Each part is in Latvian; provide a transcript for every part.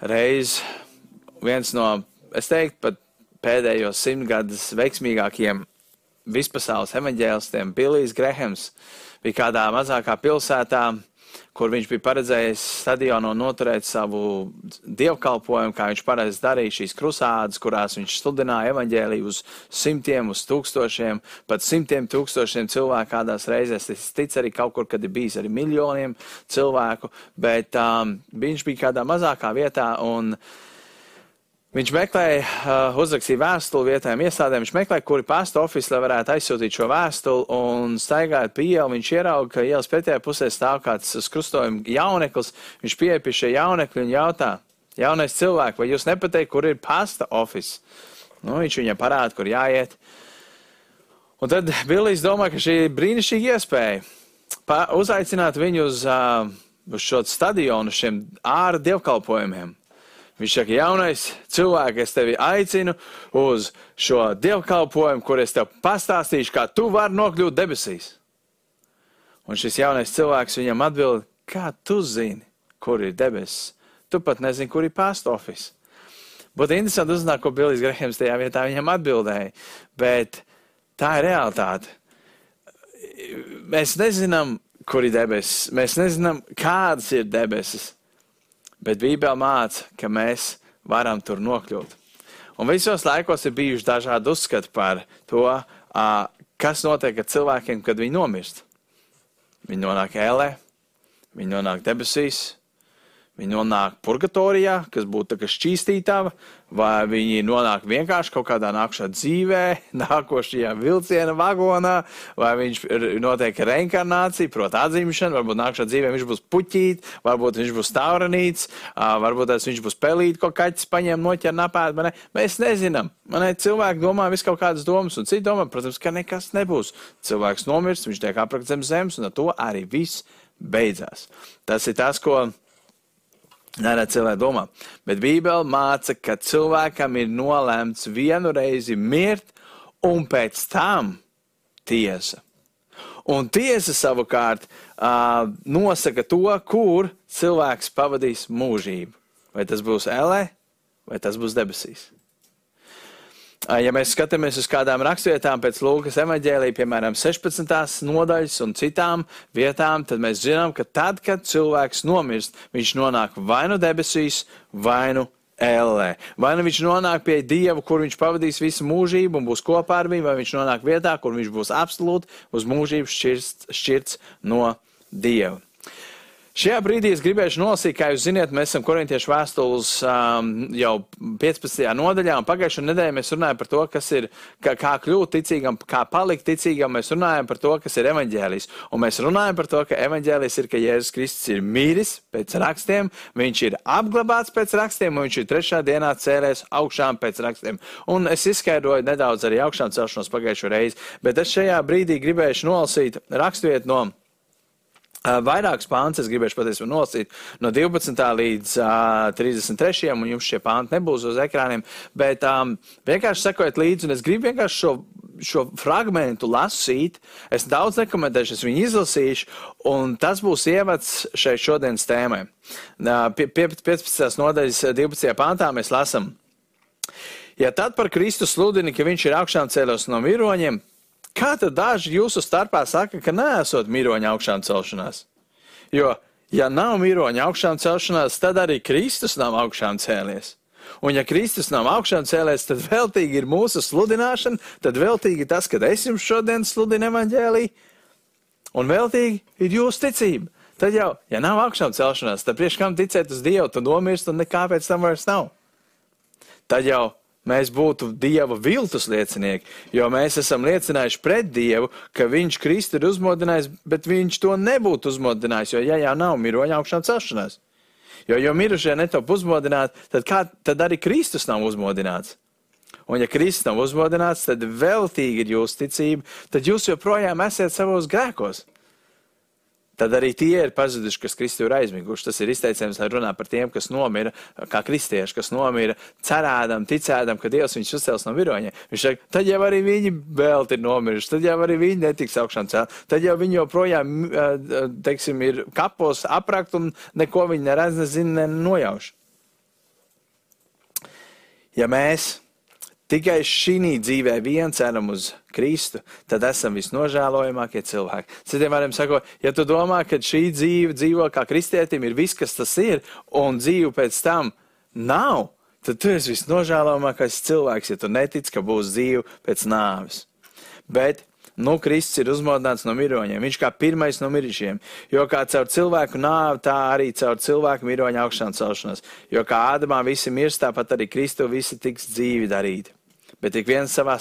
reiz viens no, es teiktu, pat pēdējos simtgadus veiksmīgākiem vispasaules evaņģēlistiem, Bilijs Grehems, bija kādā mazākā pilsētā, kur viņš bija paredzējis stadionā noturēt savu dievkalpojumu, kā viņš parasti darīja šīs krusādes, kurās viņš sludināja evaņģēliju uz simtiem, uz tūkstošiem, pat simtiem tūkstošiem cilvēku kādās reizēs. Es ticu arī kaut kur, kad ir bijis arī miljoniem cilvēku, bet um, viņš bija kādā mazākā vietā un Viņš meklēja, uh, uzrakstīja vēstuli vietējiem iestādēm, viņš meklēja, kuri pasta ofici, lai varētu aizsūtīt šo vēstuli, un staigājot pa ielu, viņš ierauga, ka ielas pretējā pusē stāv kāds uz krustojuma jauneklis, viņš pieeja pie šie jaunekļi un jautā, jaunais cilvēks, vai jūs nepateikt, kur ir pasta ofici? Nu, viņš viņam parāda, kur jāiet. Un tad Bilijs domā, ka šī ir brīnišķīga iespēja uzaicināt viņu uz, uh, uz šo stadionu, šiem ārā dievkalpojumiem. Viņš saka, jaunais cilvēks, es tevi aicinu uz šo dievkalpojumu, kur es tev pastāstīšu, kā tu vari nokļūt debesīs. Un šis jaunais cilvēks viņam atbild, kā tu zini, kur ir debesis. Tu pat nezini, kur ir pastofis. Būtu interesanti uzzināt, ko Bilijs Grahams tajā vietā viņam atbildēja, bet tā ir realitāte. Mēs nezinām, kur ir debesis, mēs nezinām, kādas ir debesis. Bet Bībele māca, ka mēs varam tur nokļūt. Un visos laikos ir bijuši dažādi uzskati par to, kas notiek ar cilvēkiem, kad viņi nomirst. Viņi nonāk ēlē, viņi nonāk debesīs, Viņi nonāk purgatorijā, kas būtu šķīstītava, vai viņi nonāk vienkārši kaut kādā nākšā dzīvē, nākošajā vilciena vagonā, vai viņš notiek reinkarnācija, proti atzimšana, varbūt nākšā dzīvē viņš būs puķīt, varbūt viņš būs tauranīts, varbūt viņš būs pelīt, ko kaķis paņem, noķer napēt, ne? Mēs nezinām. Man ne, cilvēki domā visu kaut kādas domas, un citi domā, protams, ka nekas nebūs. Cilvēks nomirst, viņš tiek aprakts zem zemes, un ar to arī viss beidzās. Tas ir tas, ko Nerad cilvēki domā, bet Bībele māca, ka cilvēkam ir nolēmts vienu reizi mirt, un pēc tam tiesa. Un tiesa savukārt uh, nosaka to, kur cilvēks pavadīs mūžību. Vai tas būs ellē, vai tas būs debesīs. Ja mēs skatāmies uz kādām rakstvietām pēc Lūkas evaņģēlī, piemēram, 16. nodaļas un citām vietām, tad mēs zinām, ka tad, kad cilvēks nomirst, viņš nonāk vai nu debesīs, vai nu ellē. Vai nu viņš nonāk pie Dieva, kur viņš pavadīs visu mūžību un būs kopā ar viņu, vai viņš nonāk vietā, kur viņš būs absolūti uz mūžību šķirts, šķirts no Dieva. Šajā brīdī es gribēšu nolasīt, kā jūs zināt, mēs esam korintiešu vēstules um, jau 15. nodaļā, un pagājušajā nedēļā mēs runājam par to, kas ir, kā, kā kļūt ticīgam, kā palikt ticīgam. Mēs runājam par to, kas ir evaņģēlijs, un mēs runājam par to, ka evaņģēlijs ir, ka Jēzus Kristus ir mīris pēc rakstiem, viņš ir apglabāts pēc rakstiem, un viņš ir trešā dienā cēlēs augšām pēc rakstiem. Un es izskaidroju nedaudz arī augšām celšanos pagājušo reizi, bet es šajā brīdī gribēšu nolasīt rakstvietu no Vairākas pāns es gribēšu patiesībā nolasīt no 12. līdz uh, 33. un jums šie pānti nebūs uz ekrāniem, bet um, vienkārši sekojiet līdzi, un es gribu vienkārši šo, šo fragmentu lasīt. Es daudz nekomentēšu, es viņu izlasīšu, un tas būs ievads šai šodienas tēmai. Uh, pie, pie 15. nodaļas 12. pāntā mēs lasam. Ja tad par Kristu sludini, ka viņš ir augšām cēlos no miroņiem, Kā tad daži jūsu starpā saka, ka neesot miroņa augšām celšanās? Jo, ja nav miroņa augšām celšanās, tad arī Kristus nav augšām cēlies. Un ja Kristus nav augšām cēlies, tad veltīgi ir mūsu sludināšana, tad veltīgi tas, ka es jums šodien sludinu evaņģēlī, un veltīgi ir jūsu ticība. Tad jau, ja nav augšām celšanās, tad priekš kam ticēt uz Dievu, tu nomirst un nekā pēc tam vairs nav. Tad jau mēs būtu Dieva viltus liecinieki, jo mēs esam liecinājuši pret Dievu, ka Viņš Kristu ir uzmodinājis, bet Viņš to nebūtu uzmodinājis, jo ja jau nav miroņa augšām celšanās. Jo, jo mirušie netop uzmodināti, tad, kā, tad arī Kristus nav uzmodināts. Un ja Kristus nav uzmodināts, tad veltīgi ir jūsu ticība, tad jūs joprojām esat savos grēkos tad arī tie ir pazuduši, kas Kristu ir aizmiguši. Tas ir izteiciens, lai runā par tiem, kas nomira, kā kristieši, kas nomira, cerēdam, ticēdam, ka Dievs viņus uzcels no viroņiem. Viņš saka, tad jau arī viņi vēl ir nomiruši, tad jau arī viņi netiks augšām celt, tad jau viņi joprojām, teiksim, ir kapos aprakt un neko viņi neredz, nezina, nenojauš. Ja mēs tikai šī dzīvē vien ceram uz Kristu, tad esam visnožēlojamākie cilvēki. Citiem vārdiem sakot, ja tu domā, ka šī dzīve dzīvo kā kristietim ir viss, kas tas ir, un dzīve pēc tam nav, tad tu esi visnožēlojamākais cilvēks, ja tu netici, ka būs dzīve pēc nāves. Bet Nu, Kristus ir uzmodināts no miroņiem. Viņš kā pirmais no mirušiem. Jo kā caur cilvēku nāvi, tā arī caur cilvēku miroņa augšām celšanos. Jo kā Ādamā visi mirst, tāpat arī Kristu visi tiks dzīvi darīti. Bet ik viens savā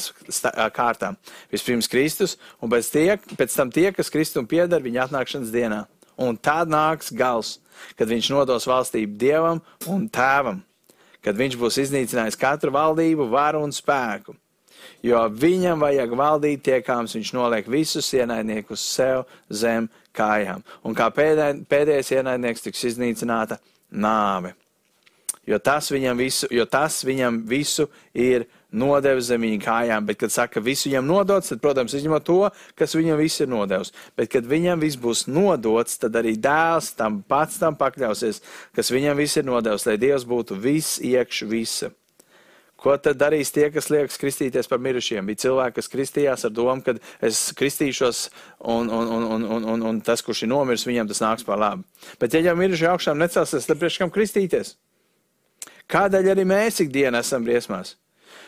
kārtā. Vispirms Kristus, un pēc, tie, pēc tam tie, kas Kristum pieder viņa atnākšanas dienā. Un tad nāks gals, kad viņš nodos valstību Dievam un Tēvam, kad viņš būs iznīcinājis katru valdību, varu un spēku jo viņam vajag valdīt tiekāms, viņš noliek visus ienaidniekus sev zem kājām. Un kā pēdē, pēdējais ienaidnieks tiks iznīcināta nāve. Jo tas viņam visu, tas viņam visu ir nodevis zem viņa kājām, bet, kad saka, visu viņam nodots, tad, protams, izņemot to, kas viņam viss ir nodevis. Bet, kad viņam viss būs nodots, tad arī dēls tam pats tam pakļausies, kas viņam viss ir nodevis, lai Dievs būtu viss iekš visa. Ko tad darīs tie, kas liekas kristīties par mirušiem? Bija cilvēki, kas kristījās ar domu, ka es kristīšos, un, un, un, un, un, un, un tas, kurš ir nomiris, viņam tas nāks par labu. Bet, ja jau mirušie augšām necelsies, tad priekš kam kristīties? Kādēļ arī mēs ikdienā esam briesmās?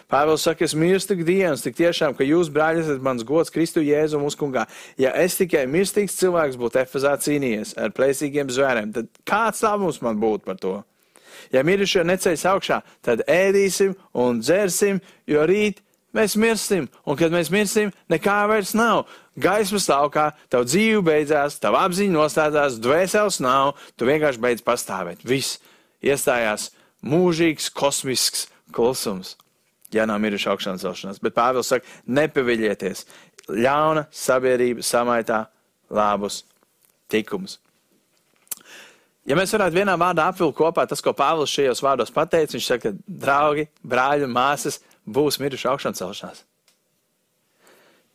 Pāvils saka, es mirstu tik dienas, tik tiešām, ka jūs, brāļi, esat mans gods Kristu Jēzu mūsu kungā. Ja es tikai mirstīgs cilvēks būtu Efezā cīnījies ar plēsīgiem zvēriem, tad kāds labums man būtu par to? Ja mirušie neceļas augšā, tad ēdīsim un dzersim, jo rīt mēs mirsim. Un kad mēs mirsim, nekā vairs nav. Gaismas laukā, tavu dzīve beidzās, tavu apziņu nostādās, dvēseles nav, tu vienkārši beidz pastāvēt. Viss iestājās mūžīgs, kosmisks klusums. Ja nav miruši augšanas celšanās, bet Pāvils saka, nepaviļieties. Ļauna sabiedrība samaitā labus tikumus. Ja mēs varētu vienā vārdā apvilkt kopā tas, ko Pāvils šajos vārdos pateica, viņš saka, draugi, brāļi un māsas būs miruši augšām celšanās.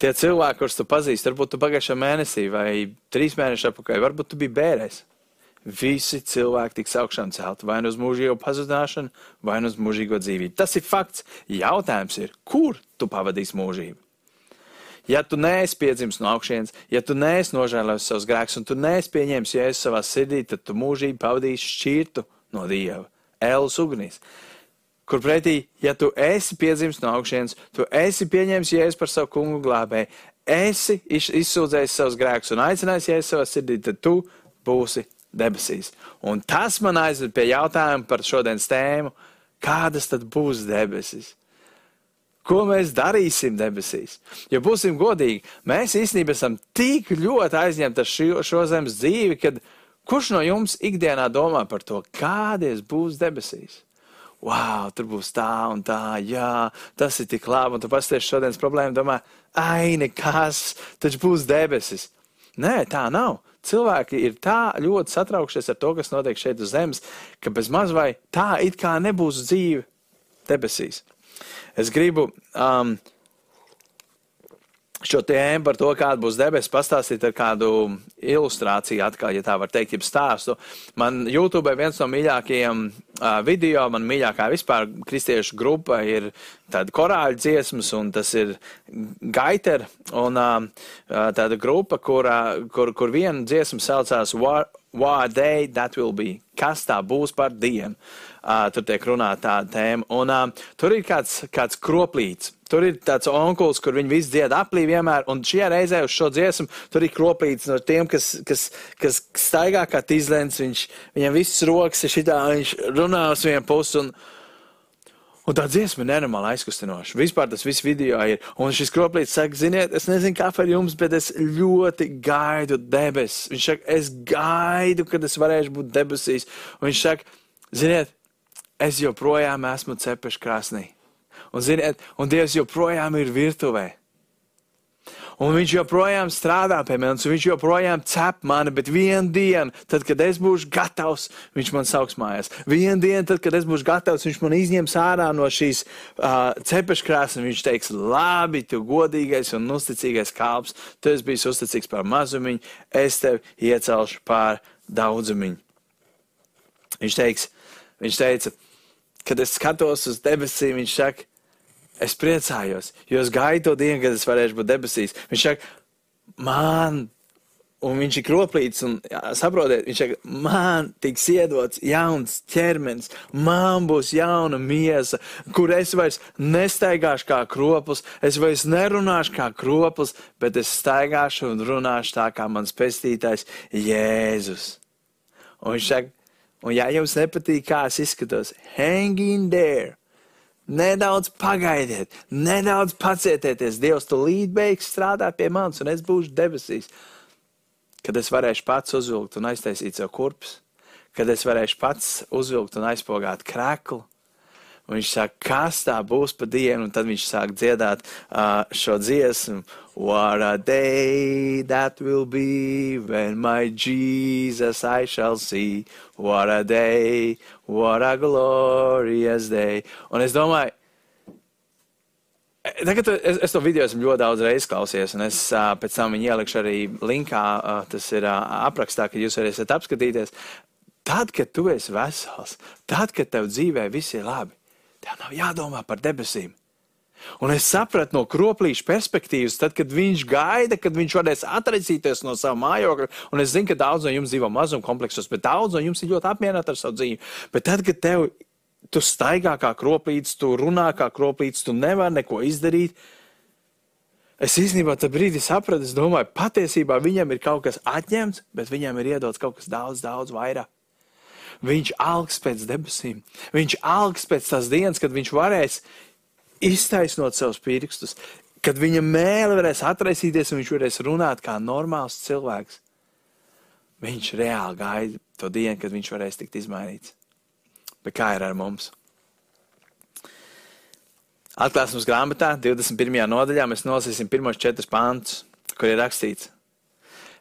Tie cilvēki, kurus tu pazīsti, varbūt tu pagājušā mēnesī vai trīs mēnešu atpakaļ, varbūt tu biji bērēs. Visi cilvēki tiks augšām celti vai nu uz mūžīgo pazudināšanu, vai nu uz mūžīgo dzīvību. Tas ir fakts. Jautājums ir, kur tu pavadīsi mūžību? Ja tu neesi piedzimis no augšas, ja tu neesi nožēlojis savus grēkus, un tu neesi pieņēmis jēzu savā sirdī, tad tu mūžīgi pavadīsi šķirtu no Dieva, ēlas ugunīs. Kur pretī, ja tu esi piedzimis no augšas, tu esi pieņēmis jēzu par savu kungu glābēju, esi izsūdzējis savus grēkus un aicinājis jēzu savā sirdī, tad tu būsi debesīs. Un tas man aizved pie jautājuma par šodienas tēmu, kādas tad būs debesis? Ko mēs darīsim debesīs? Ja būsim godīgi, mēs īstenībā esam tik ļoti aizņemti ar šo, šo zemes dzīvi, kad kurš no jums ikdienā domā par to, kādies būs debesīs? Wow, tur būs tā un tā, jā, tas ir tik labi, un tu pasties šodienas problēmu, domā, ai, nekas, taču būs debesis. Nē, tā nav. Cilvēki ir tā ļoti satraukšies ar to, kas notiek šeit uz zemes, ka bez maz vai tā it kā nebūs dzīve debesīs. Es gribu um, šo tēmu par to, kāda būs debesis, pastāstīt ar kādu ilustrāciju, atkal, ja tā var teikt, jeb stāstu. Man YouTube viens no mīļākajiem video, man mīļākā vispār kristiešu grupa ir tāda korāļu dziesmas, un tas ir Gaiter, un tāda grupa, kur, kur, kur viena dziesma saucās What, what Day That Will Be. Kas tā būs par dienu? Uh, tur tiek runāta tāda tēma. Un uh, tur ir kāds, kāds kroplīts. Tur ir tāds onkulis, kur viņi visi dzied aplī vienmēr, un šajā reizē uz šo dziesmu tur ir kroplīts no tiem, kas, kas, kas staigā kā tīzlens, viņš, viņam viss rokas ir šitā, viņš runā uz vienu pusi, un, un tā dziesma ir nenormāli aizkustinoša. Vispār tas viss video ir, un šis kroplīts saka, ziniet, es nezinu, kā par jums, bet es ļoti gaidu debesis. Viņš saka, es gaidu, kad es varēšu būt debesīs, un viņš saka, ziniet, es joprojām esmu cepeša krāsnī. Un, ziniet, un Dievs joprojām ir virtuvē. Un viņš joprojām strādā pie manis, viņš joprojām cep mani, bet vienā dienā, tad, kad es būšu gatavs, viņš man sauks mājās. Vienā dienā, tad, kad es būšu gatavs, viņš man izņems ārā no šīs uh, cepeškrāsas, un viņš teiks, labi, tu godīgais un uzticīgais kalps, tu esi bijis uzticīgs par mazumiņu, es tevi iecelšu pār daudzumiņu. Viņš teiks, viņš teica, kad es skatos uz debesīm, viņš saka, es priecājos, jo es gaidu to dienu, kad es varēšu būt debesīs. Viņš saka, man un viņš ir kroplīts, un jā, saprotiet, viņš saka, man tiks iedots jauns ķermenis, man būs jauna miesa, kur es vairs nestaigāšu kā kroplis, es vairs nerunāšu kā kroplis, bet es staigāšu un runāšu tā kā mans pestītājs Jēzus. Un viņš saka, un ja jums nepatīk, kā es izskatos, hang in there. Nedaudz pagaidiet, nedaudz pacietieties. Dievs, tu līdz beigas strādāt pie manis, un es būšu debesīs kad es varēšu pats uzvilkt un aiztaisīt sev kurpes, kad es varēšu pats uzvilkt un aizpogāt krēklu. Un viņš saka, kas tā būs pa dienu, un tad viņš sāk dziedāt uh, šo dziesmu. What a day that will be when my Jesus I shall see. What a day, what a glorious day. Un es domāju, Tagad es, es to video esmu ļoti daudz reizes klausījies, un es uh, pēc tam viņu ielikšu arī linkā. Uh, tas ir uh, aprakstā, ka jūs varēsiet apskatīties. Tad, kad tu esi vesels, tad, kad tev dzīvē viss ir labi, tev nav jādomā par debesīm. Un es sapratu no kroplīša perspektīvas, tad, kad viņš gaida, kad viņš varēs atraisīties no sava mājokļa. Un es zinu, ka daudz no jums dzīvo mazumkompleksos, bet daudz no jums ir ļoti apmierināti ar savu dzīvi. Bet tad, kad tev tu staigā kā kropīts, tu runā kā kropīts, tu nevari neko izdarīt. Es īstenībā tajā brīdī sapratu, es domāju, patiesībā viņam ir kaut kas atņemts, bet viņam ir iedots kaut kas daudz, daudz vairāk. Viņš algs pēc debesīm, viņš algs pēc tās dienas, kad viņš varēs iztaisnot savus pirkstus, kad viņa mēlē varēs atraisīties un viņš varēs runāt kā normāls cilvēks. Viņš reāli gaida to dienu, kad viņš varēs tikt izmainīts. Bet kā ir ar mums? Atklāsmes grāmatā, 21. nodaļā, mēs nolasīsim pirmos četrus pantus, kur ir rakstīts.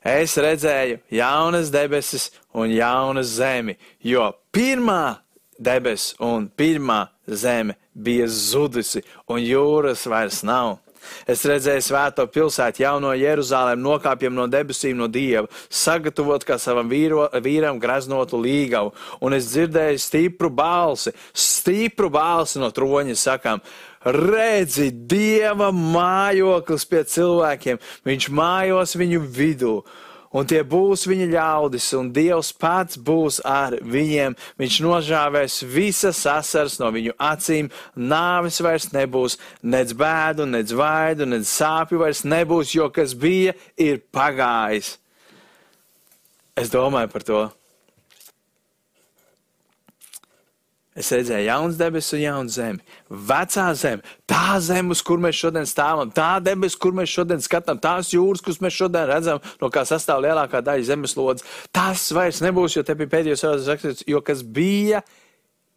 Es redzēju jaunas debesis un jaunas zemi, jo pirmā debesis un pirmā zeme bija zudusi, un jūras vairs nav. Es redzēju svēto pilsētu, jauno Jeruzalem, nokāpjam no debesīm no Dieva, sagatavot kā savam vīro, vīram graznotu līgavu. Un es dzirdēju stipru balsi, stipru balsi no troņa sakām, redzi, Dieva mājoklis pie cilvēkiem, viņš mājos viņu vidū un tie būs viņa ļaudis, un Dievs pats būs ar viņiem. Viņš nožāvēs visas asaras no viņu acīm, nāvis vairs nebūs, nec bēdu, nec vaidu, nec sāpju vairs nebūs, jo kas bija, ir pagājis. Es domāju par to. Es redzēju jaunas debesis un jaunu zemi. Vecā zeme, tā zeme, uz kur mēs šodien stāvam, tā debesis, kur mēs šodien skatām, tās jūras, kuras mēs šodien redzam, no kā sastāv lielākā daļa zemeslodes. Tas vairs nebūs, jo te bija pēdējos rakstos rakstīts, jo kas bija,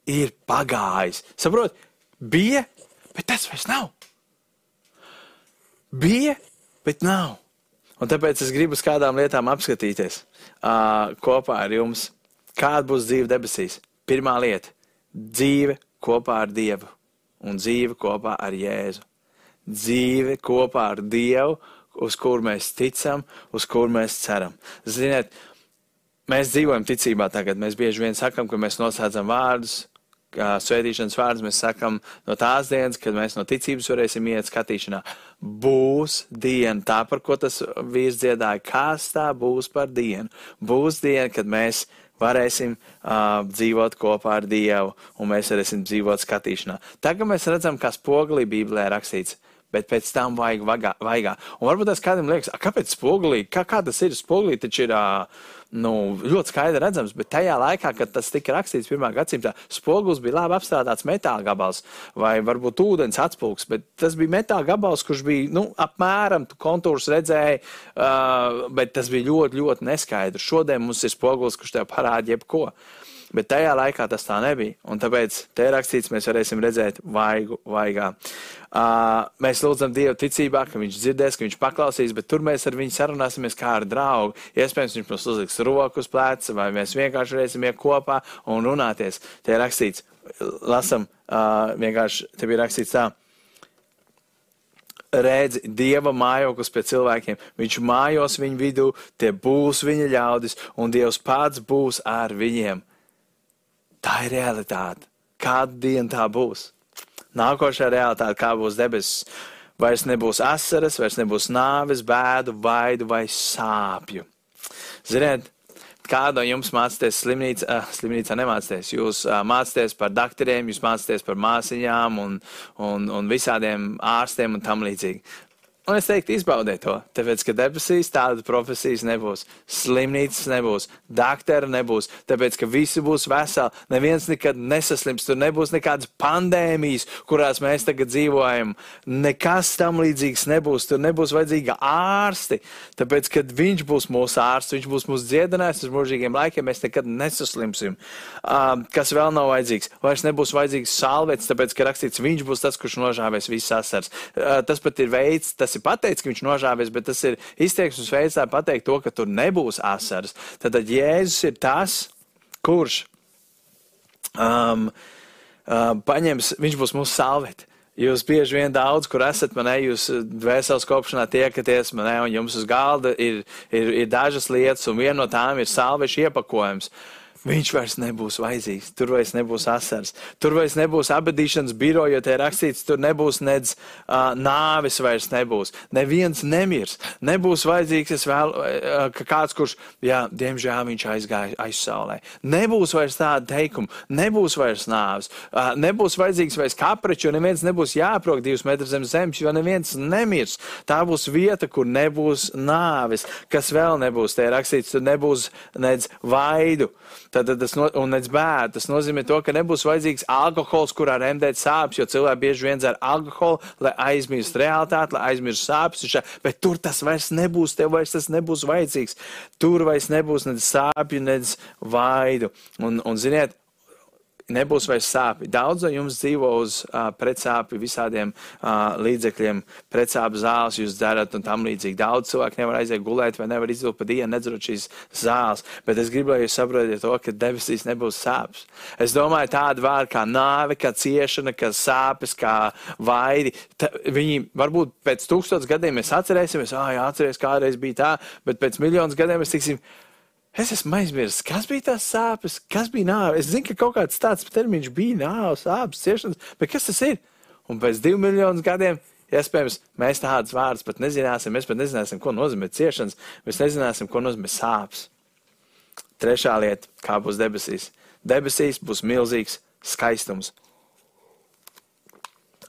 ir pagājis. Saprot, bija, bet tas vairs nav. Bija, bet nav. Un tāpēc es gribu uz kādām lietām apskatīties uh, kopā ar jums. Kāda būs dzīve debesīs? Pirmā lieta dzīve kopā ar Dievu un dzīve kopā ar Jēzu. Dzīve kopā ar Dievu, uz kur mēs ticam, uz kur mēs ceram. Ziniet, mēs dzīvojam ticībā tagad. Mēs bieži vien sakam, ka mēs nosaucam vārdus, svētīšanas vārdus. Mēs sakam no tās dienas, kad mēs no ticības varēsim iet skatīšanā. Būs diena, tā par ko tas vīrs dziedāja. Kas tā būs par dienu? Būs diena, kad mēs varēsim uh, dzīvot kopā ar Dievu, un mēs varēsim dzīvot skatīšanā. Tagad mēs redzam, kā spogulī Bībelē rakstīts, bet pēc tam vajag vagā, vaigā. Un varbūt tas kādam liekas, kāpēc spogulī, kā, kā tas ir spogulī, taču ir. Uh, nu, ļoti skaidri redzams, bet tajā laikā, kad tas tika rakstīts pirmā gadsimtā, spogulis bija labi apstrādāts metāla gabals vai varbūt ūdens atspūgs, bet tas bija metāla gabals, kurš bija nu, apmēram kontūrs redzēja, uh, bet tas bija ļoti, ļoti neskaidrs. Šodien mums ir spogulis, kurš tev parāda jebko. Bet tajā laikā tas tā nebija. Un tāpēc te rakstīts, mēs varēsim redzēt vaigu, vaigā. Uh, mēs lūdzam Dievu ticībā, ka Viņš dzirdēs, ka Viņš paklausīs, bet tur mēs ar viņu sarunāsimies kā ar draugu. Iespējams, Viņš mums uzliks roku uz pleca, vai mēs vienkārši varēsim iet kopā un runāties. Te ir rakstīts, lasam, uh, vienkārši te bija rakstīts tā redzi Dieva mājoklis pie cilvēkiem. Viņš mājos viņu vidū, tie būs viņa ļaudis, un Dievs pats būs ar viņiem. Tā ir realitāte. Kāda diena tā būs? Nākošā realitāte, kā būs debesis, vairs nebūs asaras, vairs nebūs nāves, bēdu, baidu vai sāpju. Ziniet, kāda no jums mācāties slimnīcā, uh, slimnīcā nemācāties? Jūs uh, mācāties par doktoriem, jūs mācāties par māsiņām un, un, un visādiem ārstiem un tam līdzīgi. Un es teiktu, izbaudiet to, tāpēc, ka debesīs tādas profesijas nebūs, slimnīcas nebūs, doktora nebūs, tāpēc, ka visi būs veseli, neviens nekad nesaslims, tur nebūs nekādas pandēmijas, kurās mēs tagad dzīvojam, nekas tam līdzīgs nebūs, tur nebūs vajadzīga ārsti, tāpēc, kad viņš būs mūsu ārsts, viņš būs mūsu dziedinājs uz mūžīgiem laikiem, mēs nekad nesaslimsim. Um, kas vēl nav vajadzīgs? Vairs nebūs vajadzīgs salvets, tāpēc, ka rakstīts, viņš būs tas, kurš nožāvēs visas asars. Uh, tas pat ir veids, tas ir pateicis, ka viņš nožāvies, bet tas ir izteiksmes veids, lai pateikt to, ka tur nebūs asaras. Tad Jēzus ir tas, kurš um, uh, paņems, viņš būs mūsu salveti. Jūs bieži vien daudz, kur esat, man ne, jūs dvēseles kopšanā tiekaties, man ne, un jums uz galda ir, ir, ir dažas lietas, un viena no tām ir salvešu iepakojums. Viņš vairs nebūs vajadzīgs, tur vairs nebūs asars, tur vairs nebūs abadīšanas biroja, jo te rakstīts, tur nebūs nedz uh, nāvis vairs nebūs, neviens nemirs, nebūs vajadzīgs, es vēl, uh, ka kāds, kurš, jā, diemžēl viņš aizgāja aizsaulē. Nebūs vairs tāda teikuma, nebūs vairs nāvis, uh, nebūs vajadzīgs vairs kapreču, jo neviens nebūs jāprok divus metrus zem zemes, jo neviens nemirs. Tā būs vieta, kur nebūs nāvis, kas vēl nebūs, te rakstīts, tur nebūs nedz vaidu. Tad, tas no, un nec bēda. Tas nozīmē to, ka nebūs vajadzīgs alkohols, kurā remdēt sāpes, jo cilvēki bieži vien dzer alkoholu, lai aizmirst realitāti, lai aizmirst sāpes. Bet tur tas vairs nebūs, tev vairs tas nebūs vajadzīgs. Tur vairs nebūs nec sāpju, nec vaidu. Un, un ziniet, nebūs vairs sāpju. Daudz no jums dzīvo uz uh, pretsāpju visādiem uh, līdzekļiem, pretsāpju zāles jūs dzerat un tam līdzīgi. Daudz cilvēku nevar aiziet gulēt vai nevar izdot pa dienu, nedzerot šīs zāles. Bet es gribu, lai jūs saprotat to, ka debesīs nebūs sāpes. Es domāju tādu vārdu kā nāve, kā ciešana, kā sāpes, kā vaidi. Ta, viņi varbūt pēc tūkstotis gadiem mēs atcerēsimies, ah, jā, atceries, kādreiz bija tā, bet pēc miljonus gadiem mēs tiksim Es esmu aizmirsis, kas bija tās sāpes, kas bija nāve. Es zinu, ka kaut kāds tāds termiņš bija nāves, sāpes, ciešanas, bet kas tas ir? Un pēc diviem miljoniem gadiem, iespējams, mēs tādus vārdus pat nezināsim. Mēs pat nezināsim, ko nozīmē ciešanas, mēs nezināsim, ko nozīmē sāpes. Trešā lieta, kā būs debesīs. Debesīs būs milzīgs skaistums.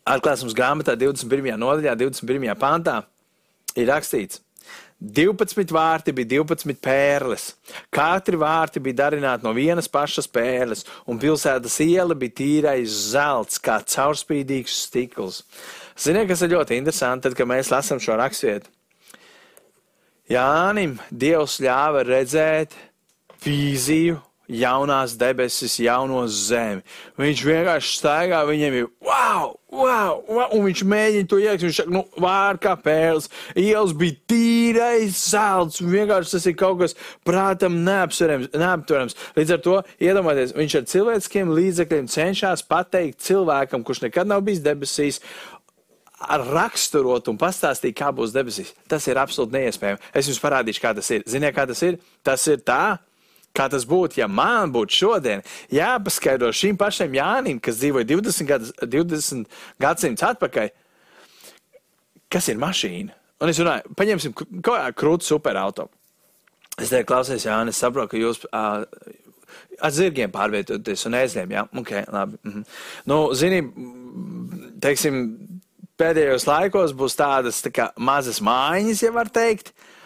Atklāsmes grāmatā 21. nodaļā, 21. pantā ir rakstīts, 12 vārti bija 12 pērles. Katri vārti bija darināti no vienas pašas pērles, un pilsētas iela bija tīrais zelts, kā caurspīdīgs stikls. Ziniet, kas ir ļoti interesanti, tad, kad mēs lasām šo rakstvietu? Jānim Dievs ļāva redzēt vīziju jaunās debesis, jauno zemi. Viņš vienkārši staigā, viņam ir wow, wow, wow, un viņš mēģina to ielikt. Viņš nu, vārds kā pērls, ielas bija tīrais zelts, un vienkārši tas ir kaut kas prātam neaptverams. Līdz ar to iedomājieties, viņš ar cilvēciskiem līdzekļiem cenšas pateikt cilvēkam, kurš nekad nav bijis debesīs, raksturot un pastāstīt, kā būs debesīs. Tas ir absolūti neiespējami. Es jums parādīšu, kā tas ir. Ziniet, kā tas ir? Tas ir tā, Kā tas būtu, ja man būtu šodien jāpaskaidro šim pašam Jānim, kas dzīvoja 20, gadus, 20 gadsimtus atpakaļ, kas ir mašīna. Un es runāju, paņemsim kaut kādu krūtu superauto. Es teiktu, klausies, Jānis, es saprotu, ka jūs uh, ar zirgiem pārvietoties un ēzliem, jā, ok, labi. Mm -hmm. Nu, zini, teiksim, pēdējos laikos būs tādas tā kā mazas mājiņas, ja var teikt, uh,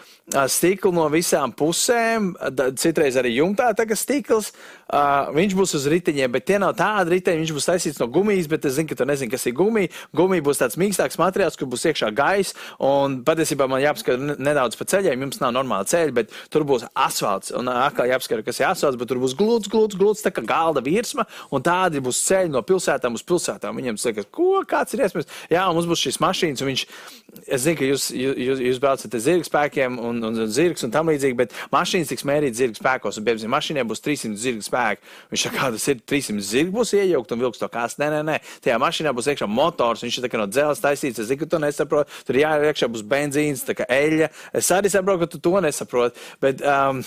stiklu no visām pusēm, citreiz arī jumtā tagad stikls. Uh, viņš būs uz riteņiem, bet tie nav tādi riteņi. Viņš būs taisīts no gumijas, bet es zinu, ka tu nezini, kas ir gumija. Gumija būs tāds mīkstāks materiāls, kur būs iekšā gaisa. Un patiesībā man jāpaskata nedaudz pa ceļiem. Jums nav normāla ceļa, bet tur būs asfalts. Un atkal jāpaskata, kas ir asfalts, bet tur būs glūds, glūds, glūds, tā kā galda virsma. Un tādi būs ceļi no pilsētām uz pilsētām. Viņiem saka, ko, kāds ir iespējams? Jā, mums būs šīs mašīnas, viņš, es zinu, ka jūs, jūs, jūs braucat ar zirga spēkiem un, un, un zirgs un tam līdzīgi, bet mašīnas tiks mērītas zirga spēkos. Un, piemēram, mašīnai būs 300 zirga spēki spēku. Viņš saka, kā tas ir 300 zirgi būs iejaukt un vilks to kās. Nē, nē, nē. Tajā mašīnā būs iekšā motors, viņš ir no dzelzs taisīts. Es zinu, ka tu nesaproti. Tur jāiet iekšā būs benzīns, tā kā eļļa. Es arī saprotu, ka tu to nesaproti. Bet um,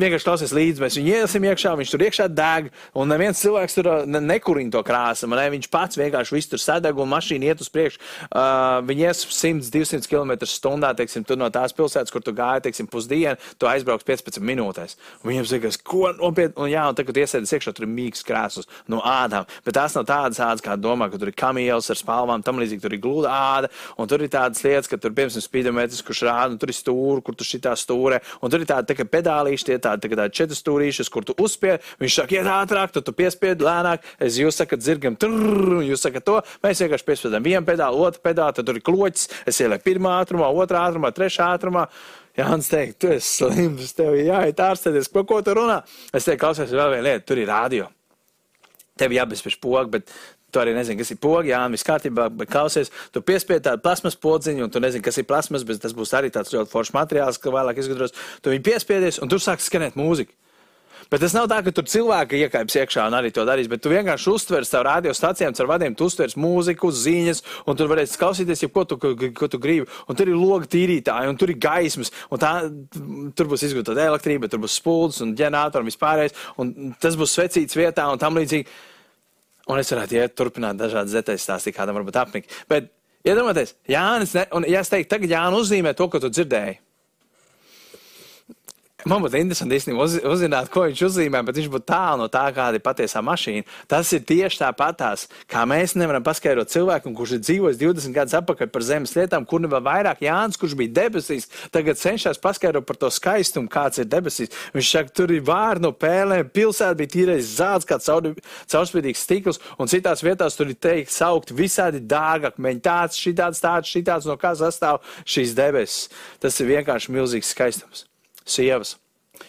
vienkārši klausies līdzi, mēs viņu iesim iekšā, viņš tur iekšā deg. Un neviens cilvēks tur ne, nekurina to krāsu. Ne, viņš pats vienkārši viss tur sadeg un mašīna iet uz priekšu. Uh, viņi ies 100, 200 km/h, teiksim, tur no tās pilsētas, kur tu gāji, teiksim, pusdienu, tu aizbrauks 15 minūtēs. Un viņiem liekas, ko nopietni, jā, un tagad iesēdies iekšā, tur ir mīgs krēsls no ādām. Bet tās nav tādas ādas, kā domā, ka tur ir kamielas ar spalvām, tam līdzīgi tur ir glūda āda, un tur ir tādas lietas, ka tur, piemēram, spīdometrs, kurš rāda, un tur ir stūri, kur tu šitā stūrē, un tur ir tādi tā, pedālīši, tie tādi tā, tādi četri stūrīšas, kur tu uzspied, viņš saka, iet ātrāk, tad tu piespied lēnāk, es jūs sakat, zirgam, trrr, jūs sakat to, mēs vienkārši piespiedam vienu pedāli, otru pedāli, tad tur ir kloķis, es ielieku pirmā ātrumā, otrā ātrumā, trešā ātrumā. Jānis teikt, tu esi slims, tev ir jāiet ārstēties, ko, ko tu runā. Es teiktu, klausies, vēl viena lieta, tur ir rādio. Tev jābezpiež pogu, bet tu arī nezini, kas ir pogi, jā, viss kārtībā, bet klausies, tu piespied tādu plasmas podziņu, un tu nezini, kas ir plasmas, bet tas būs arī tāds ļoti foršs materiāls, ka vēlāk izgudros. Tu viņu piespiedies, un tur sāks skanēt mūzika. Bet tas nav tā, ka tur cilvēki iekāps iekšā un arī to darīs, bet tu vienkārši uztvers savu radiostacijām, ar vadiem, tu uztvers mūziku, ziņas, un tur varēs klausīties, ja ko tu, ko, ko tu gribi. Un tur ir logi tīrītāji, un tur ir gaismas, un tā, tur būs izgudrota elektrība, tur būs spuldzes un ģenerātori un vispārējais, un tas būs svecīts vietā un tam līdzīgi. Un es varētu iet turpināt dažādas detaļas stāstīt, kādam varbūt apnika. Bet iedomājieties, Jānis, ne, un ja es teiktu, tagad Jānis uzzīmē to, ko tu dzirdēji. Man būtu interesanti īstenībā uz, uzzināt, ko viņš uzzīmē, bet viņš būtu tālu no tā, kāda ir patiesā mašīna. Tas ir tieši tāpatās, kā mēs nevaram paskaidrot cilvēkam, kurš ir dzīvojis 20 gadus atpakaļ par zemes lietām, kur vēl vairāk Jānis, kurš bija debesīs, tagad cenšas paskaidrot par to skaistumu, kāds ir debesīs. Viņš saka, tur ir vārdi no pēlēm, pilsēta bija tīrais zelts, kā caurspīdīgs stikls, un citās vietās tur ir teikt, saukt visādi dārgakmeņi, tāds, šitāds, tāds, šitāds, no kā sastāv šīs debesis. Tas ir vienkārši milzīgs skaistums sievas.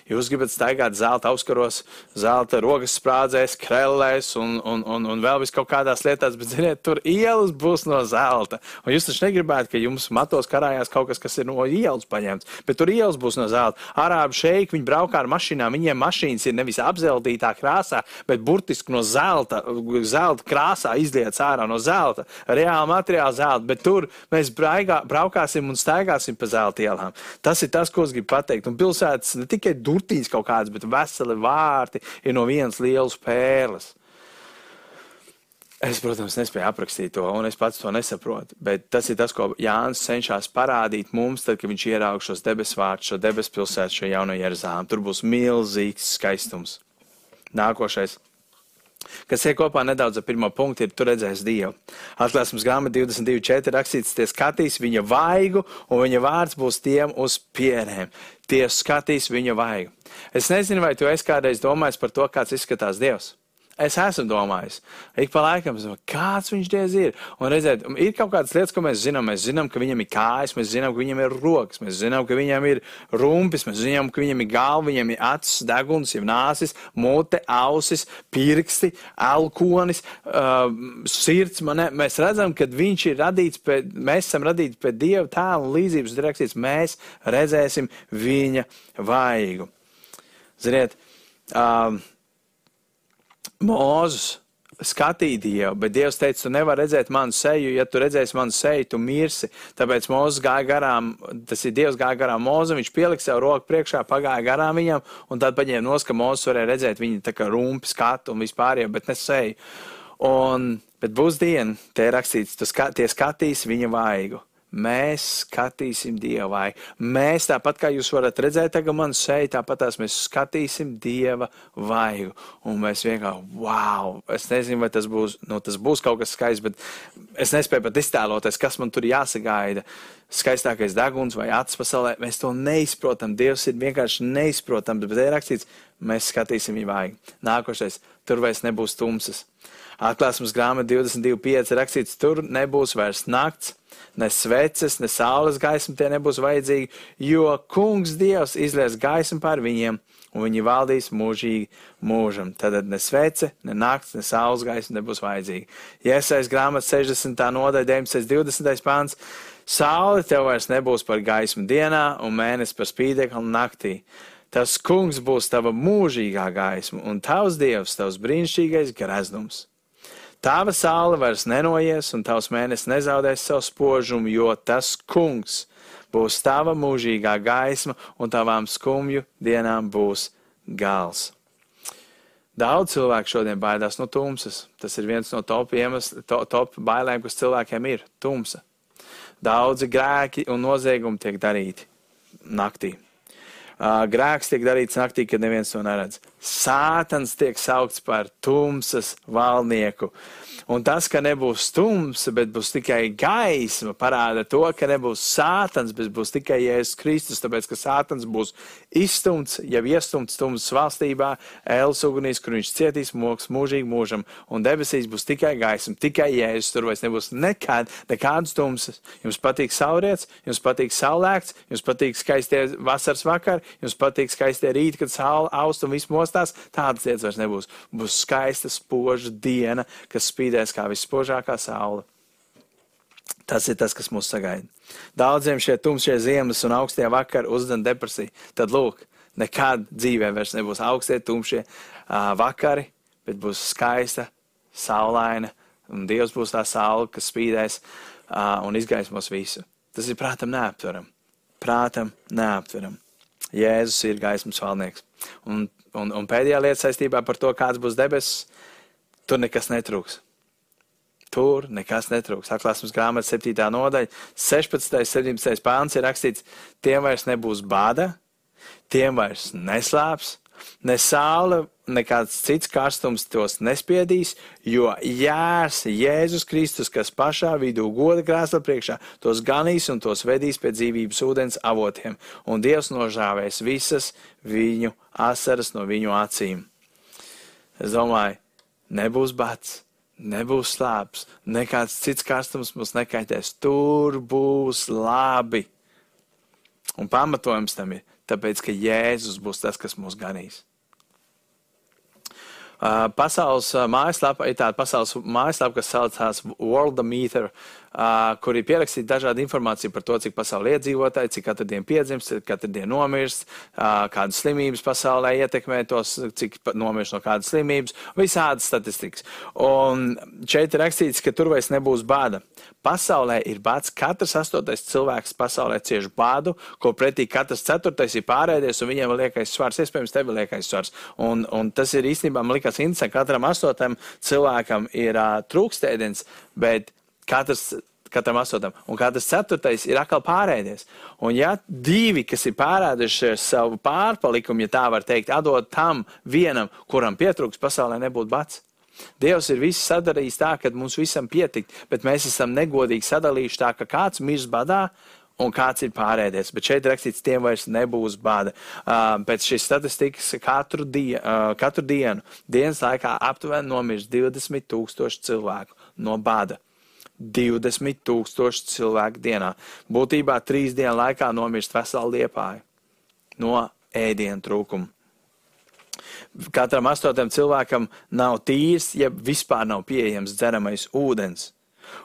Jūs gribat staigāt zelta auskaros, zelta rokas sprādzēs, krellēs un, un, un, un vēl vis kaut kādās lietās, bet, ziniet, tur ielas būs no zelta. Un jūs taču negribētu, ka jums matos karājās kaut kas, kas ir no ielas paņemts, bet tur ielas būs no zelta. Arābu šeiki, viņi braukā ar mašīnām, viņiem mašīnas ir nevis apzeltītā krāsā, bet burtiski no zelta, zelta krāsā izlietas ārā no zelta, reāli materiāli zelta, bet tur mēs braigā, braukāsim un staigāsim pa zelta ielām. Tas ir tas, ko es gribu pateikt. Un pilsētas ne tikai durtiņas kaut kādas, bet veseli vārti ir no vienas lielas pērles. Es, protams, nespēju aprakstīt to, un es pats to nesaprotu. Bet tas ir tas, ko Jānis cenšas parādīt mums, tad, kad viņš ieraug šos debesu vārdus, šo debesu pilsētu, šo jauno Jeruzalem. Tur būs milzīgs skaistums. Nākošais kas iet kopā nedaudz ar pirmo punktu, ir tur redzēs Dievu. Atklāsmes grāmata 22.4 rakstīts, tie skatīs viņa vaigu, un viņa vārds būs tiem uz pierēm tie skatīs viņa vaigu. Es nezinu, vai tu esi kādreiz domājis par to, kāds izskatās Dievs. Es esmu domājis, ik pa laikam, kāds viņš diez ir. Un redziet, ir kaut kādas lietas, ko mēs zinām. Mēs zinām, ka viņam ir kājas, mēs zinām, ka viņam ir rokas, mēs zinām, ka viņam ir rumpis, mēs zinām, ka viņam ir galva, viņam ir acis, deguns, ir nāsis, mute, ausis, pirksti, elkonis, uh, sirds. Man, mēs redzam, ka viņš ir radīts, pēc, mēs esam radīti pēc Dieva tēla un līdzības direkcijas. Mēs redzēsim viņa vaigu. Ziniet, uh, Mūzis skatīja Dievu, bet Dievs teica, tu nevari redzēt manu seju, ja tu redzēsi manu seju, tu mirsi. Tāpēc Mūzis gāja garām, tas ir Dievs gāja garām Mūzim, viņš pielika sev roku priekšā, pagāja garām viņam, un tad paņēma nos, ka Mūzis varēja redzēt viņa tā kā rumpi, skatu un vispārējo, bet ne seju. Un, bet būs diena, te ir rakstīts, tu ska, tie skatīs viņa vaigu mēs skatīsim dievai. Mēs tāpat kā jūs varat redzēt, tagad man seja, tāpat tās mēs skatīsim dieva vaigu. Un mēs vienkārši, wow, es nezinu, vai tas būs, nu, tas būs kaut kas skaists, bet es nespēju pat iztēloties, kas man tur jāsagaida. Skaistākais deguns vai acis pasaulē, mēs to neizprotam. Dievs ir vienkārši neizprotams, bet ir rakstīts, mēs skatīsim viņu vaigu. Nākošais, tur vairs nebūs tumsas. Atklāsmes grāmata 22.5 rakstīts, tur nebūs vairs nakts ne sveces, ne saules gaisma tie nebūs vajadzīgi, jo kungs Dievs izlies gaismu pār viņiem, un viņi valdīs mūžīgi mūžam. Tad ne svece, ne nakts, ne saules gaisma nebūs vajadzīgi. Iesais grāmatas 60. nodaļa 19. 20. pāns. Saule tev vairs nebūs par gaismu dienā, un mēnesis par spīdekli naktī. Tas kungs būs tava mūžīgā gaisma, un tavs dievs, tavs brīnišķīgais greznums. Tava saule vairs nenoies, un tavs mēnesis nezaudēs savu spožumu, jo tas kungs būs tava mūžīgā gaisma, un tavām skumju dienām būs gals. Daudz cilvēku šodien baidās no tumsas. Tas ir viens no top, iemesl, to, top bailēm, kas cilvēkiem ir - tumsa. Daudzi grēki un noziegumi tiek darīti naktī. Grēks tiek darīts naktī, kad neviens to neredz. Sātans tiek saukts par tumsas valnieku. Un tas, ka nebūs tumsa, bet būs tikai gaisma, parāda to, ka nebūs sātans, bet būs tikai Jēzus Kristus, tāpēc, ka sātans būs izstumts, jau iestumts tumsas valstībā, ēlas ugunīs, kur viņš cietīs mūks mūžīgi mūžam, un debesīs būs tikai gaisma, tikai Jēzus, tur vairs nebūs nekad, nekādas tumsas. Jums patīk saulriets, jums patīk saulēkts, jums patīk skaistie vasaras vakari, jums patīk skaistie rīti, kad saule aust un viss mostās, tādas lietas vairs nebūs. Būs skaista, spoža diena, kas spīdēs kā visspožākā saule. Tas ir tas, kas mūs sagaida. Daudziem šie tumšie ziemas un augstie vakari uzdzen depresiju. Tad lūk, nekad dzīvē vairs nebūs augstie tumšie uh, vakari, bet būs skaista, saulaina, un Dievs būs tā saule, kas spīdēs uh, un izgaismos visu. Tas ir prātam neaptveram. Prātam neaptveram. Jēzus ir gaismas valnieks. Un, un, un pēdējā lieta saistībā par to, kāds būs debesis, tur nekas netrūks. Tur nekas netrūks. Atklāsmes grāmatas 7. nodaļa, 16. un 17. pāns ir rakstīts, tiem vairs nebūs bāda, tiem vairs neslāps, ne saule, nekāds cits karstums tos nespiedīs, jo jērs Jēzus Kristus, kas pašā vidū goda krēsla priekšā, tos ganīs un tos vedīs pie dzīvības ūdens avotiem, un Dievs nožāvēs visas viņu asaras no viņu acīm. Es domāju, nebūs bats nebūs slāpes, nekāds cits karstums mums nekaitēs. Tur būs labi. Un pamatojums tam ir, tāpēc, ka Jēzus būs tas, kas mūs ganīs. Uh, pasaules uh, mājaslapa ir tāda pasaules mājaslapa, kas saucās Worldometer, uh, kur ir pierakstīta dažāda informācija par to, cik pasaulē iedzīvotāji, cik katru dienu piedzimst, cik katru dienu nomirst, kādas slimības pasaulē ietekmē tos, cik nomirst no kādas slimības, visādas statistikas. Un šeit ir rakstīts, ka tur vairs nebūs bāda. Pasaulē ir bāds, katrs astotais cilvēks pasaulē cieš bādu, ko pretī katrs ceturtais ir pārēdies, un viņiem liekais svars, iespējams, tev liekais svars. Un, un tas ir īstenībā, man likās interesanti, katram astotam cilvēkam ir uh, trūkstēdienas, bet katrs katram astotam, un katrs ceturtais ir atkal pārēdies. Un ja divi, kas ir pārēduši savu pārpalikumu, ja tā var teikt, atdod tam vienam, kuram pietrūks, pasaulē nebūtu bats. Dievs ir visu sadarījis tā, ka mums visam pietikt, bet mēs esam negodīgi sadalījuši tā, ka kāds mirst badā un kāds ir pārēdies. Bet šeit rakstīts, tiem vairs nebūs bada. Uh, pēc šīs statistikas katru, die, uh, katru dienu, dienas laikā aptuveni nomirst 20 tūkstoši cilvēku no bada. 20 tūkstoši cilvēku dienā. Būtībā trīs dienu laikā nomirst vesela liepāja no ēdienu trūkuma. Katram astotam cilvēkam nav tīrs, ja vispār nav pieejams dzeramais ūdens.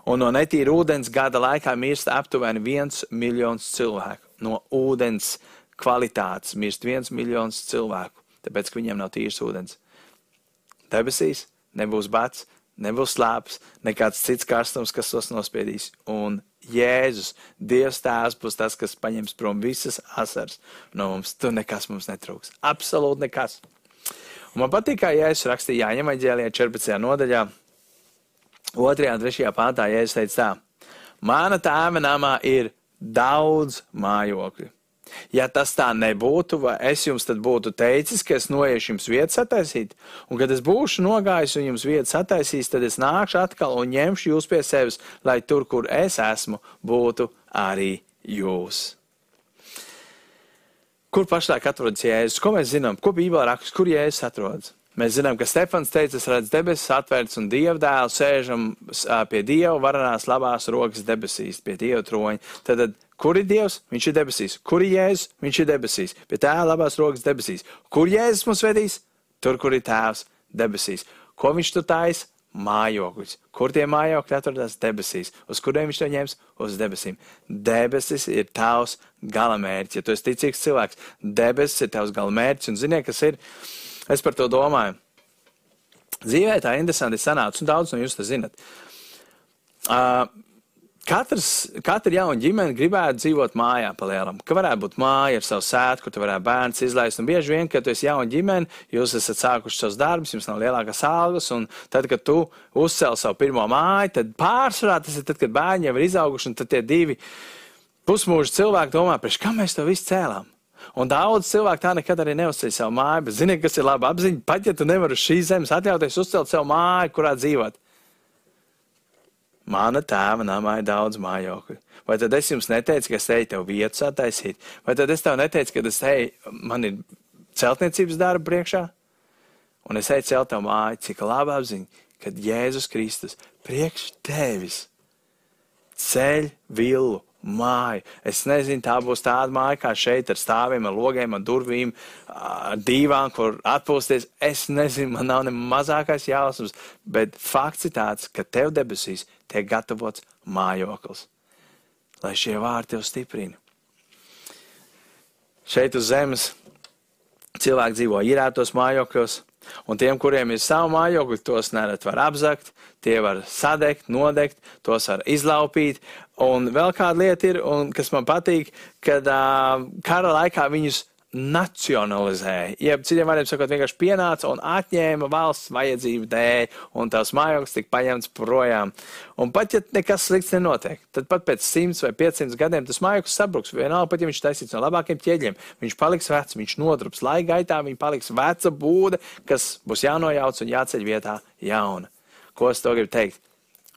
Un no netīra ūdens gada laikā mirst aptuveni viens miljons cilvēku. No ūdens kvalitātes mirst viens miljons cilvēku, tāpēc, ka viņiem nav tīrs ūdens. Debesīs nebūs bats, nebūs slāpes, nekāds cits karstums, kas tos nospiedīs. Un Jēzus, Dievs tēvs, būs tas, kas paņems prom visas asaras no mums. Tur nekas mums netrūks. Absolūti nekas. Un man patīk, kā Jēzus rakstīja Jāņem aģēlijā 14. nodaļā, 2. un 3. pāntā Jēzus teica tā. Mana tēva namā ir daudz mājokļu. Ja tas tā nebūtu, vai es jums tad būtu teicis, ka es noiešu jums vietu sataisīt, un kad es būšu nogājis un jums vietu sataisīs, tad es nākšu atkal un ņemšu jūs pie sevis, lai tur, kur es esmu, būtu arī jūs. Kur pašlaik atrodas Jēzus? Ko mēs zinām? Ko Bībelē raksta? Kur Jēzus atrodas? Mēs zinām, ka Stefans teica, es redzu debesis atvērtas un Dieva dēlu sēžam pie Dieva varanās labās rokas debesīs, pie Dieva troņa. Tad, tad kur ir Dievs? Viņš ir debesīs. Kur ir Jēzus? Viņš ir debesīs. Pie tēva labās rokas debesīs. Kur Jēzus mums vedīs? Tur, kur ir tēvs debesīs. Ko viņš tur taisa? mājokļus. Kur tie mājokļi atrodas debesīs? Uz kuriem viņš to ņems? Uz debesīm. Debesis ir tavs galamērķis. Ja tu esi ticīgs cilvēks, debesis ir tavs galamērķis. Un ziniet, kas ir? Es par to domāju. Dzīvē tā interesanti sanāca, un daudz no jums to zinat. Uh, Katrs, katra jauna ģimene gribētu dzīvot mājā palielam, ka varētu būt māja ar savu sētu, kur tu varētu bērns izlaist. Un bieži vien, kad tu esi jauna ģimene, jūs esat sākuši savus darbus, jums nav lielākas algas, un tad, kad tu uzcēli savu pirmo māju, tad pārsvarā tas ir tad, kad bērni jau ir izauguši, un tad tie divi pusmūži cilvēki domā, priekš kā mēs to visu cēlām. Un daudz cilvēku tā nekad arī neuzceļ savu māju, bet zini, kas ir laba apziņa, pat ja tu nevari uz šīs zemes atļauties uzcelt savu māju, kurā dzīvot. Mana tēva namā ir daudz mājokļu. Vai tad es jums neteicu, ka es eju tev vietu sataisīt? Vai tad es tev neteicu, ka es eju, man ir celtniecības darba priekšā? Un es eju celt tev māju, cik labi apziņa, kad Jēzus Kristus priekš tevis ceļ villu māju. Es nezinu, tā būs tāda māja kā šeit, ar stāviem, ar logiem, ar durvīm, ar divām, kur atpūsties. Es nezinu, man nav ne mazākais jausmas, bet fakts ir tāds, ka tev debesīs tiek gatavots mājoklis, lai šie vārti tev stiprina. Šeit uz zemes cilvēki dzīvo īrētos mājokļos, un tiem, kuriem ir savu mājokli, tos nereti var apzakt, tie var sadegt, nodegt, tos var izlaupīt, Un vēl kāda lieta ir, un, kas man patīk, kad uh, kara laikā viņus nacionalizēja. Jeb, citiem vārdiem sakot, vienkārši pienāca un atņēma valsts vajadzību dēļ, un tās mājoklis tika paņemts projām. Un pat, ja nekas slikts nenotiek, tad pat pēc 100 vai 500 gadiem tas mājoklis sabruks. Vienalga, pat ja viņš taisīts no labākiem ķieģiem, viņš paliks vecs, viņš nodrups. Laika gaitā viņa paliks veca būde, kas būs jānojauc un jāceļ vietā jauna. Ko es to gribu teikt?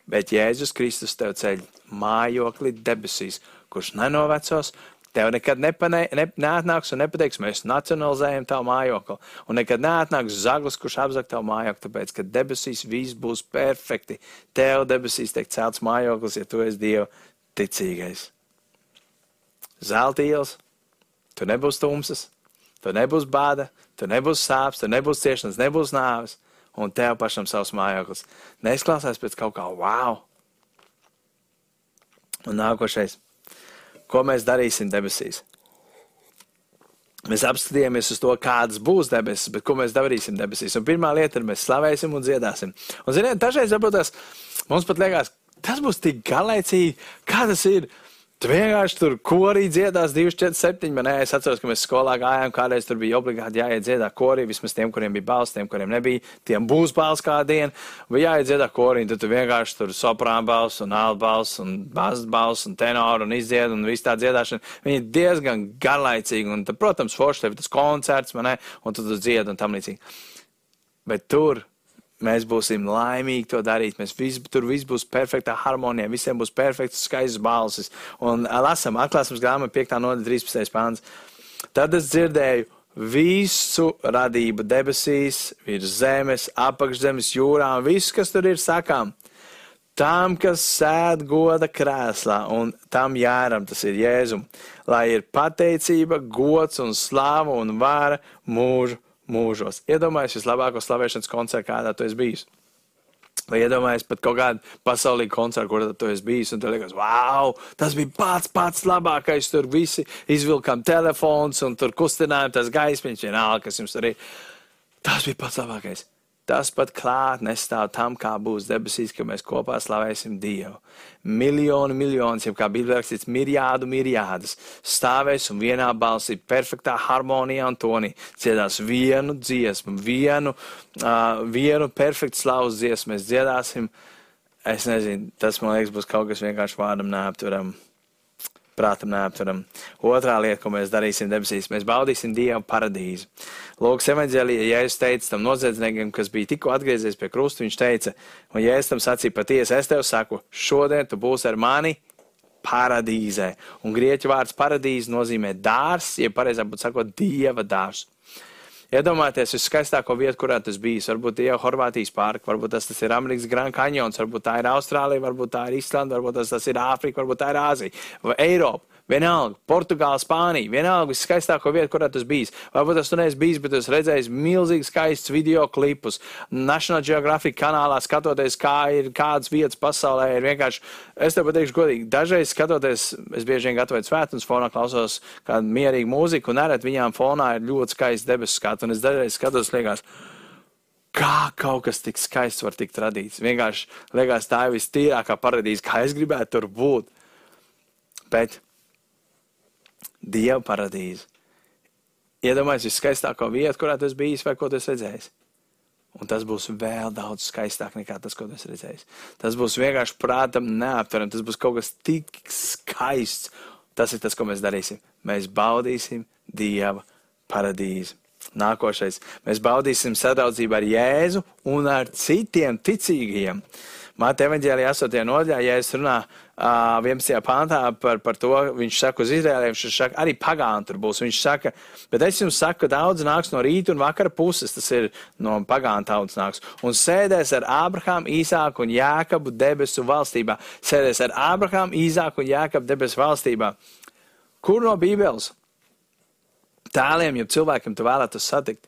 Bet Jēzus Kristus tev ceļ mājokli debesīs, kurš nenovecos, Tev nekad nepanē, ne, neatnāks un nepateiks, mēs nacionalizējam tavu mājokli. Un nekad neatnāks zaglis, kurš apzag tavu mājokli, tāpēc, ka debesīs viss būs perfekti. Tev debesīs tiek celts mājoklis, ja tu esi Dieva ticīgais. Zelta ielas, tur nebūs tumsas, tur nebūs bāda, tur nebūs sāpes, tur nebūs ciešanas, nebūs nāves un tev pašam savs mājoklis. Neizklausās pēc kaut kā wow. Un nākošais, ko mēs darīsim debesīs? Mēs apskatījāmies uz to, kādas būs debesis, bet ko mēs darīsim debesīs. Un pirmā lieta ir, mēs slavēsim un dziedāsim. Un, ziniet, dažreiz varbūt tas mums pat liekas, tas būs tik garlaicīgi, kā tas ir. Tu vienkārši tur korī dziedās 2, 4, 7. Man, es atceros, ka mēs skolā gājām, kādreiz tur bija obligāti jāiet dziedāt korī. Vismaz tiem, kuriem bija balss, tiem, kuriem nebija, tiem būs balss kādu dienu. Vai jāiet dziedāt korī, tad tu vienkārši tur soprāna balss un alta balss un bāzes balss un tenoru un izdzied un viss tā dziedāšana. Viņi ir diezgan garlaicīgi. Un, tad, protams, forši tev ir tas koncerts, man ne, un tu tur dzied un tam līdzīgi. Bet tur Mēs būsim laimīgi to darīt. Mēs visi, tur viss būs perfektā harmonijā, visiem būs perfekts, skaists balsis. Un lasām atklāsmes grāmatu 5. no 13. pāns. Tad es dzirdēju visu radību debesīs, virs zemes, apakšzemes, jūrā un viss, kas tur ir sakām. Tam, kas sēž goda krēslā, un tam jāram, tas ir Jēzum, lai ir pateicība, gods un slāva un vāra mūžu mūžos. Iedomājieties, vislabāko slavēšanas koncertu, kādā tu esi bijis. Vai iedomājies pat kaut kādu pasaulīgu koncertu, kur tu esi bijis, un tu liekas, wow, tas bija pats pats labākais. Tur visi izvilkām telefons un tur kustinājām tas gaismiņš, vienalga, kas jums ir. Tas bija pats labākais. Tas pat klāt nestāv tam, kā būs debesīs, ka mēs kopā slavēsim Dievu. Miljoni, miljonus, jau kā bija rakstīts, miljādu, miljādas stāvēs un vienā balsī, perfektā harmonijā un tonī dziedās vienu dziesmu, vienu, uh, vienu perfektu slavas dziesmu. Mēs dziedāsim, es nezinu, tas man liekas būs kaut kas vienkārši vārdam neapturam prātam neaptveram. Otrā lieta, ko mēs darīsim debesīs, mēs baudīsim Dievu paradīzi. Lūk, evanģēlijā Jēzus teica tam noziedzniekam, kas bija tikko atgriezies pie krusta, viņš teica, un Jēzus tam sacīja patiesi, es tev saku, šodien tu būsi ar mani paradīzē. Un grieķu vārds paradīze nozīmē dārs, ja pareizāk būtu sakot, Dieva dārs. Iedomājieties, viskaistāko vietu, kurā tas bijis. Varbūt tie jau Horvātijas pārka, varbūt tas, tas ir Amerikas Grand Canyons, varbūt tā ir Austrālija, varbūt tā ir Islanda, varbūt tas, tas ir Āfrika, varbūt tā ir Āzija vai Eiropa. Vienalga, Portugāla, Spānija, vienalga, viskaistāko vietu, kurā tas bijis. Varbūt tas tu neesi bijis, bet es redzēju milzīgi skaistus video klipus. National Geographic kanālā skatoties, kā ir kādas vietas pasaulē, ir vienkārši, es tev pateikšu godīgi, dažreiz skatoties, es bieži vien gatavoju svētdienas fonā, klausos kādu mierīgu mūziku, un nereti viņām fonā ir ļoti skaists debesu skats, un es dažreiz skatos, liekas, kā kaut kas tik skaists var tikt radīts. Vienkārši liekas, tā ir vistīrākā paradīze, kā es gribētu tur būt. Bet Dieva paradīze. Iedomājieties, viskaistāko vietu, kurā tas bijis vai ko tas redzējis. Un tas būs vēl daudz skaistāk nekā tas, ko tas redzējis. Tas būs vienkārši prātam neaptverami. Tas būs kaut kas tik skaists. Tas ir tas, ko mēs darīsim. Mēs baudīsim Dieva paradīzi. Nākošais. Mēs baudīsim sadraudzību ar Jēzu un ar citiem ticīgajiem. Māte evaņģēlijā 8. nodaļā, ja es runāju uh, 11. pāntā par, par to, viņš saka uz Izrēliem, viņš saka, arī pagāni tur būs. Viņš saka, bet es jums saku, ka daudz nāks no rīta un vakara puses, tas ir no pagāni tautas nāks, un sēdēs ar Ābrahām, Īsāku un Jākabu debesu valstībā. Sēdēs ar Ābrahām, Īsāku un Jākabu debesu valstībā. Kur no Bībeles? Tēliem, ja cilvēkiem tu vēlētos satikt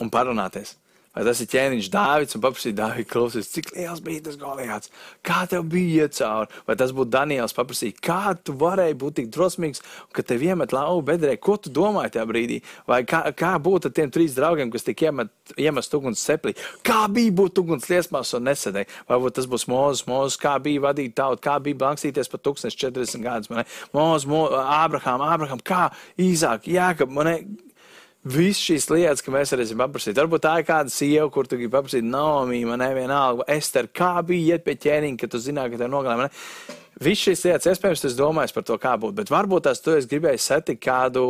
un parunāties. Vai tas ir ķēniņš Dāvids un paprasīt Dāvidu klausies, cik liels bija tas Goliāts? Kā tev bija iet cauri? Vai tas būtu Daniels paprasīt, kā tu varēji būt tik drosmīgs, ka tev iemet lauvu bedrē? Ko tu domāji tajā brīdī? Vai kā, kā būtu ar tiem trīs draugiem, kas tika iemet, iemest uguns seplī? Kā bija būt uguns liesmās un nesedēji? Varbūt tas būs Mūzes, Mūzes, kā bija vadīt tautu, kā bija blankstīties pa 1040 gadus, man ne? Mūzes, Ābrahām, Ābrahām, kā Īzāk, Jākab, man ne? Visas šīs lietas, ka mēs varēsim paprasīt. Varbūt tā ir kāda sieva, kur tu gribi paprasīt, Naomi, man nevienalga, Ester, kā bija iet pie ķēniņa, ka tu zināji, ka tev nogalē. Visas šīs lietas, iespējams, tas domājis par to, kā būtu, bet varbūt tās tu esi gribējis satikt kādu,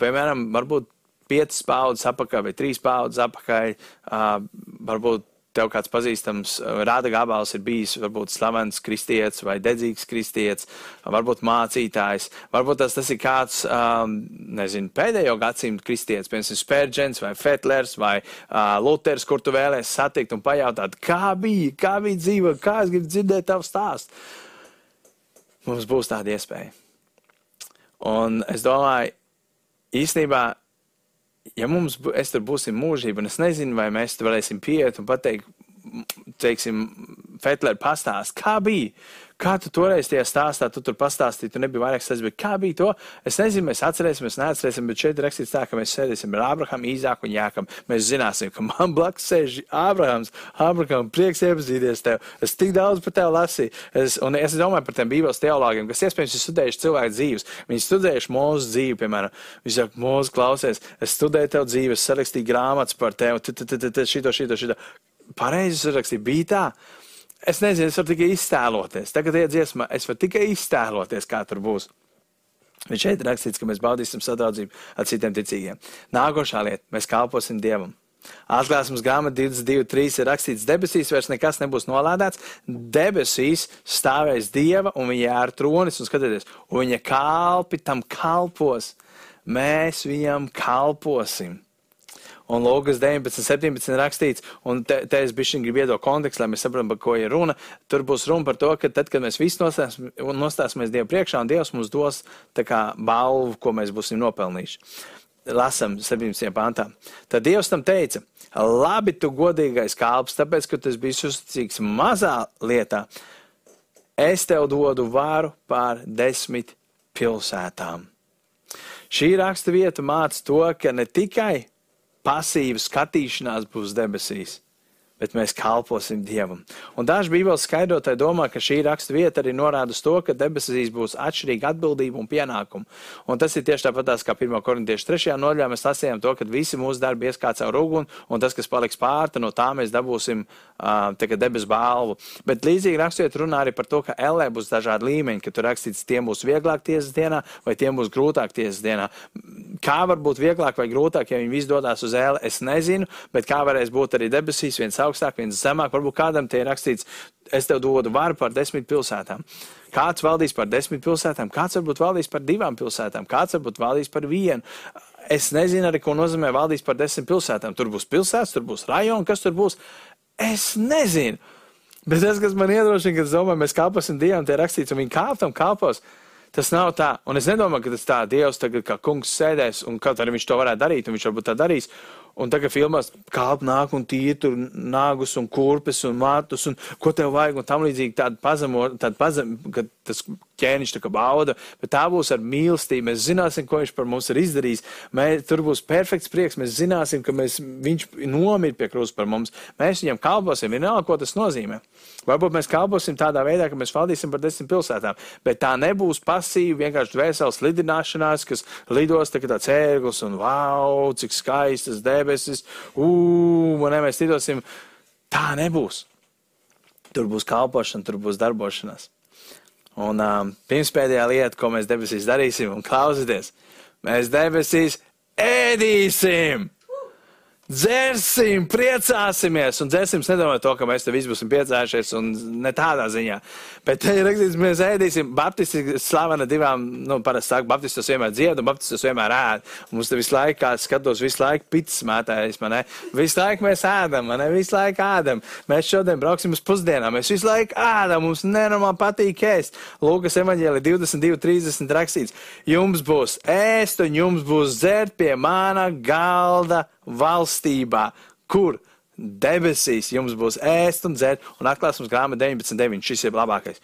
piemēram, varbūt piecas paudzes apakaļ vai trīs paudzes apakaļ, uh, varbūt tev kāds pazīstams uh, rāda gabals ir bijis, varbūt slavens kristietis vai dedzīgs kristietis, varbūt mācītājs, varbūt tas, tas ir kāds, um, nezinu, pēdējo gadsimtu kristietis, piemēram, Spērģens vai Fetlers vai uh, Luters, kur tu vēlēsi satikt un pajautāt, kā bija, kā bija dzīve, kā es gribu dzirdēt tavu stāstu. Mums būs tāda iespēja. Un es domāju, īstenībā ja mums, es tur būsim mūžība, un es nezinu, vai mēs tur varēsim pieiet un pateikt, teiksim, Fetler pastāst, kā bija, Kā tu toreiz tajā stāstā, tu tur pastāstīji, tu nebija vairāk stāstījis, bet kā bija to? Es nezinu, mēs atcerēsimies, neatcerēsim, bet šeit ir rakstīts tā, ka mēs sēdēsim ar Ābraham, Īzāku un Jākam. Mēs zināsim, ka man blakus sēž Ābrahams, Ābraham, prieks iepazīties tev. Es tik daudz par tevi lasīju. Es, un es domāju par tiem bībeles teologiem, kas iespējams ir studējuši cilvēku dzīves. Viņi studējuši mūsu dzīvi, piemēram. Viņi saka, mūsu klausies, es studēju tev dzīvi, es sarakstīju grāmatas par tevi, šito, šito, šito. Pareizi sarakstīju, bija tā. Es nezinu, es varu tikai iztēloties. Tagad ir dziesma, es varu tikai iztēloties, kā tur būs. Bet šeit rakstīts, ka mēs baudīsim sadraudzību ar citiem ticīgiem. Nākošā lieta - mēs kalposim Dievam. Atklāsmes grāmatā 22.3 ir rakstīts, debesīs vairs nekas nebūs nolādēts. Debesīs stāvēs Dieva un viņa ar tronis un skatieties, un viņa kalpi tam kalpos. Mēs viņam kalposim. Un Lūgas 19, 17 rakstīts, un te, te es bišķiņ gribu iedot kontekstu, lai mēs saprotam, par ko ir runa. Tur būs runa par to, ka tad, kad mēs visi nostāsimies Dievu priekšā, un Dievs mums dos tā kā balvu, ko mēs būsim nopelnījuši. Lasam 17. pāntā. Tad Dievs tam teica, labi, tu godīgais kalps, tāpēc, ka tu biji uzticīgs mazā lietā, es tev dodu varu pār desmit pilsētām. Šī raksta vieta māca to, ka ne tikai pasīva skatīšanās būs debesīs, bet mēs kalposim Dievam. Un daži bībeles skaidrotāji domā, ka šī raksta vieta arī norāda to, ka debesīs būs atšķirīga atbildība un pienākuma. Un tas ir tieši tāpat kā 1. korintiešu 3. nodaļā mēs lasījām to, ka visi mūsu darbi ies kā caur uguni, un tas, kas paliks pārta, no tā mēs dabūsim uh, debesu balvu. Bet līdzīgi rakstiet runā arī par to, ka LE būs dažādi līmeņi, ka tur rakstīts, tiem būs vieglāk tiesas dienā vai tiem būs grūtāk tiesas dienā. Kā var būt vieglāk vai grūtāk, ja viņi visi dodas uz ēli, es nezinu, bet kā varēs būt arī debesīs, viens augstāk, viens zemāk. Varbūt kādam tie ir rakstīts, es tev dodu varu par desmit pilsētām. Kāds valdīs par desmit pilsētām, kāds varbūt valdīs par divām pilsētām, kāds varbūt valdīs par vienu. Es nezinu arī, ko nozīmē valdīs par desmit pilsētām. Tur būs pilsētas, tur būs rajoni, kas tur būs. Es nezinu. Bet tas, kas man iedrošina, kad es domāju, mēs kalposim Dievam, tie rakstīts, un viņi kāp tam kalpos. Tas nav tā, un es nedomāju, ka tas tā Dievs tagad kā kungs sēdēs, un kaut arī viņš to varētu darīt, un viņš varbūt tā darīs. Un tagad filmās kāp nāk un tīri tur nāgus un kurpes un matus un ko tev vajag un tam līdzīgi tādu pazemo, tādu pazem, ka tas ķēniņš bauda, bet tā būs ar mīlestību. Mēs zināsim, ko viņš par mums ir izdarījis. Mēs, tur būs perfekts prieks. Mēs zināsim, ka mēs, viņš nomir pie krusta par mums. Mēs viņam kalposim, vienalga, ko tas nozīmē. Varbūt mēs kalposim tādā veidā, ka mēs valdīsim par desmit pilsētām, bet tā nebūs pasīva, vienkārši dvēseles lidināšanās, kas lidos tā kā tāds ērglis un wow, cik skaistas debesis, ū, man ne mēs lidosim. Tā nebūs. Tur būs kalpošana, tur būs darbošanās. Un um, pirmspēdējā lieta, ko mēs debesīs darīsim, un klausieties, mēs debesīs ēdīsim! Dzersim, priecāsimies. Un dzersim, nedomāju to, ka mēs te visi būsim priecājušies, un ne tādā ziņā. Bet te ir rakstīts, mēs ēdīsim. Baptisti slavena divām, nu, parasti saka, baptistos vienmēr dzied, un baptistos vienmēr ēd. Mums te visu laiku, kā skatos, visu laiku pits mētājas, man ne? Visu laiku mēs ēdam, man ne? Visu laiku ēdam. Mēs šodien brauksim uz pusdienām, mēs visu laiku ēdam, mums nenormāli patīk ēst. Lūkas evaņģēli 22, 30 rakstīts. Jums būs ēst, un jums būs dzert pie mana galda valstībā, kur debesīs jums būs ēst un dzert, un atklāsmes grāmata 19.9. Šis ir labākais.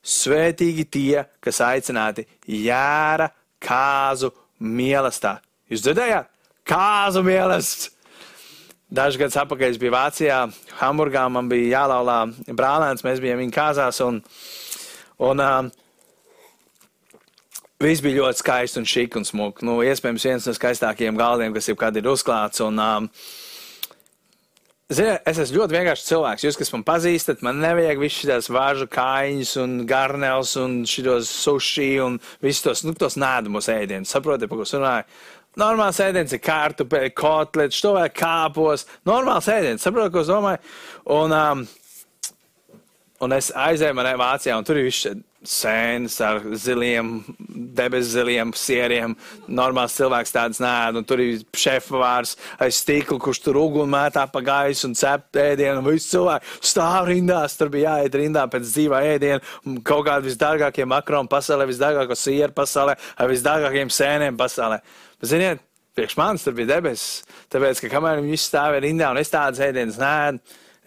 Svētīgi tie, kas aicināti jēra kāzu mīlestā. Jūs dzirdējāt? Kāzu mīlestā! Dažus gadus atpakaļ es biju Vācijā, Hamburgā. Man bija jālaulā brālēns, mēs bijām viņa kāzās. Un, un, um, Viss bija ļoti skaists un šik un smuki. Nu, iespējams, viens no skaistākajiem galdiem, kas jebkad ir uzklāts. Un, um, Ziniet, es esmu ļoti vienkāršs cilvēks. Jūs, kas man pazīstat, man nevajag visu šīs vāžu kājiņas, un garnels, un šos sushi, un visus tos, nu, tos nēdamos ēdienus. Saprotiet, par ko es runāju? Normāls ēdiens ir kartupeļi, kotlets, to vai kāpos. Normāls ēdiens, saprotiet, ko es domāju? Un, um, un es aizēju manai Vācijā, un tur ir viss sēnes ar ziliem, debesu ziliem sieriem. Normāls cilvēks tāds nē, un tur ir šefvārs aiz stīkla, kurš tur uguni mētā pa gaisu un cep ēdienu, un visi cilvēki stāv rindās. Tur bija jāiet rindā pēc dzīvā ēdiena, un kaut kādi visdārgākie makroni pasaulē, visdārgāko sieru pasaulē, ar visdārgākiem sēnēm pasaulē. Ziniet, priekš manis tur bija debesis, tāpēc, ka kamēr viņi stāvēja rindā, un es tādas ēdienas nē,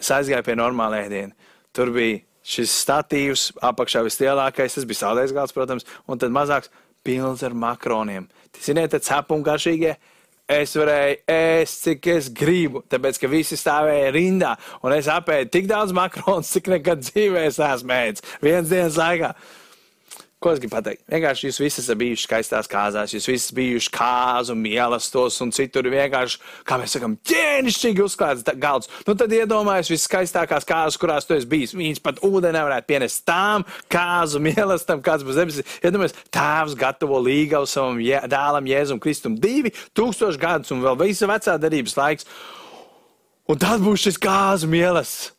es aizgāju pie normāla ēdiena. Tur bija šis statīvs, apakšā vislielākais, tas bija saldējis galds, protams, un tad mazāks pilns ar makroniem. Ziniet, tad cepumi garšīgie. Es varēju ēst, cik es gribu, tāpēc, ka visi stāvēja rindā, un es apēdu tik daudz makronu, cik nekad dzīvē es esmu ēdis. Viens dienas laikā. Ko es gribu pateikt? Vienkārši jūs visi esat bijuši skaistās kāzās, jūs visi bijuši kāzu, mīlestos un citur vienkārši, kā mēs sakām, ķēnišķīgi uzklāts galds. Nu tad iedomājieties viskaistākās kāzas, kurās tu esi bijis. Viņas pat ūdeni nevarētu pienest tām kāzu mīlestam, kāds būs debesīs. Iedomājieties, tēvs gatavo līgavu savam jē, dēlam Jēzum Kristum divi tūkstoši gadus un vēl visa vecā darības laiks. Un tad būs šis kāzu mīlestības.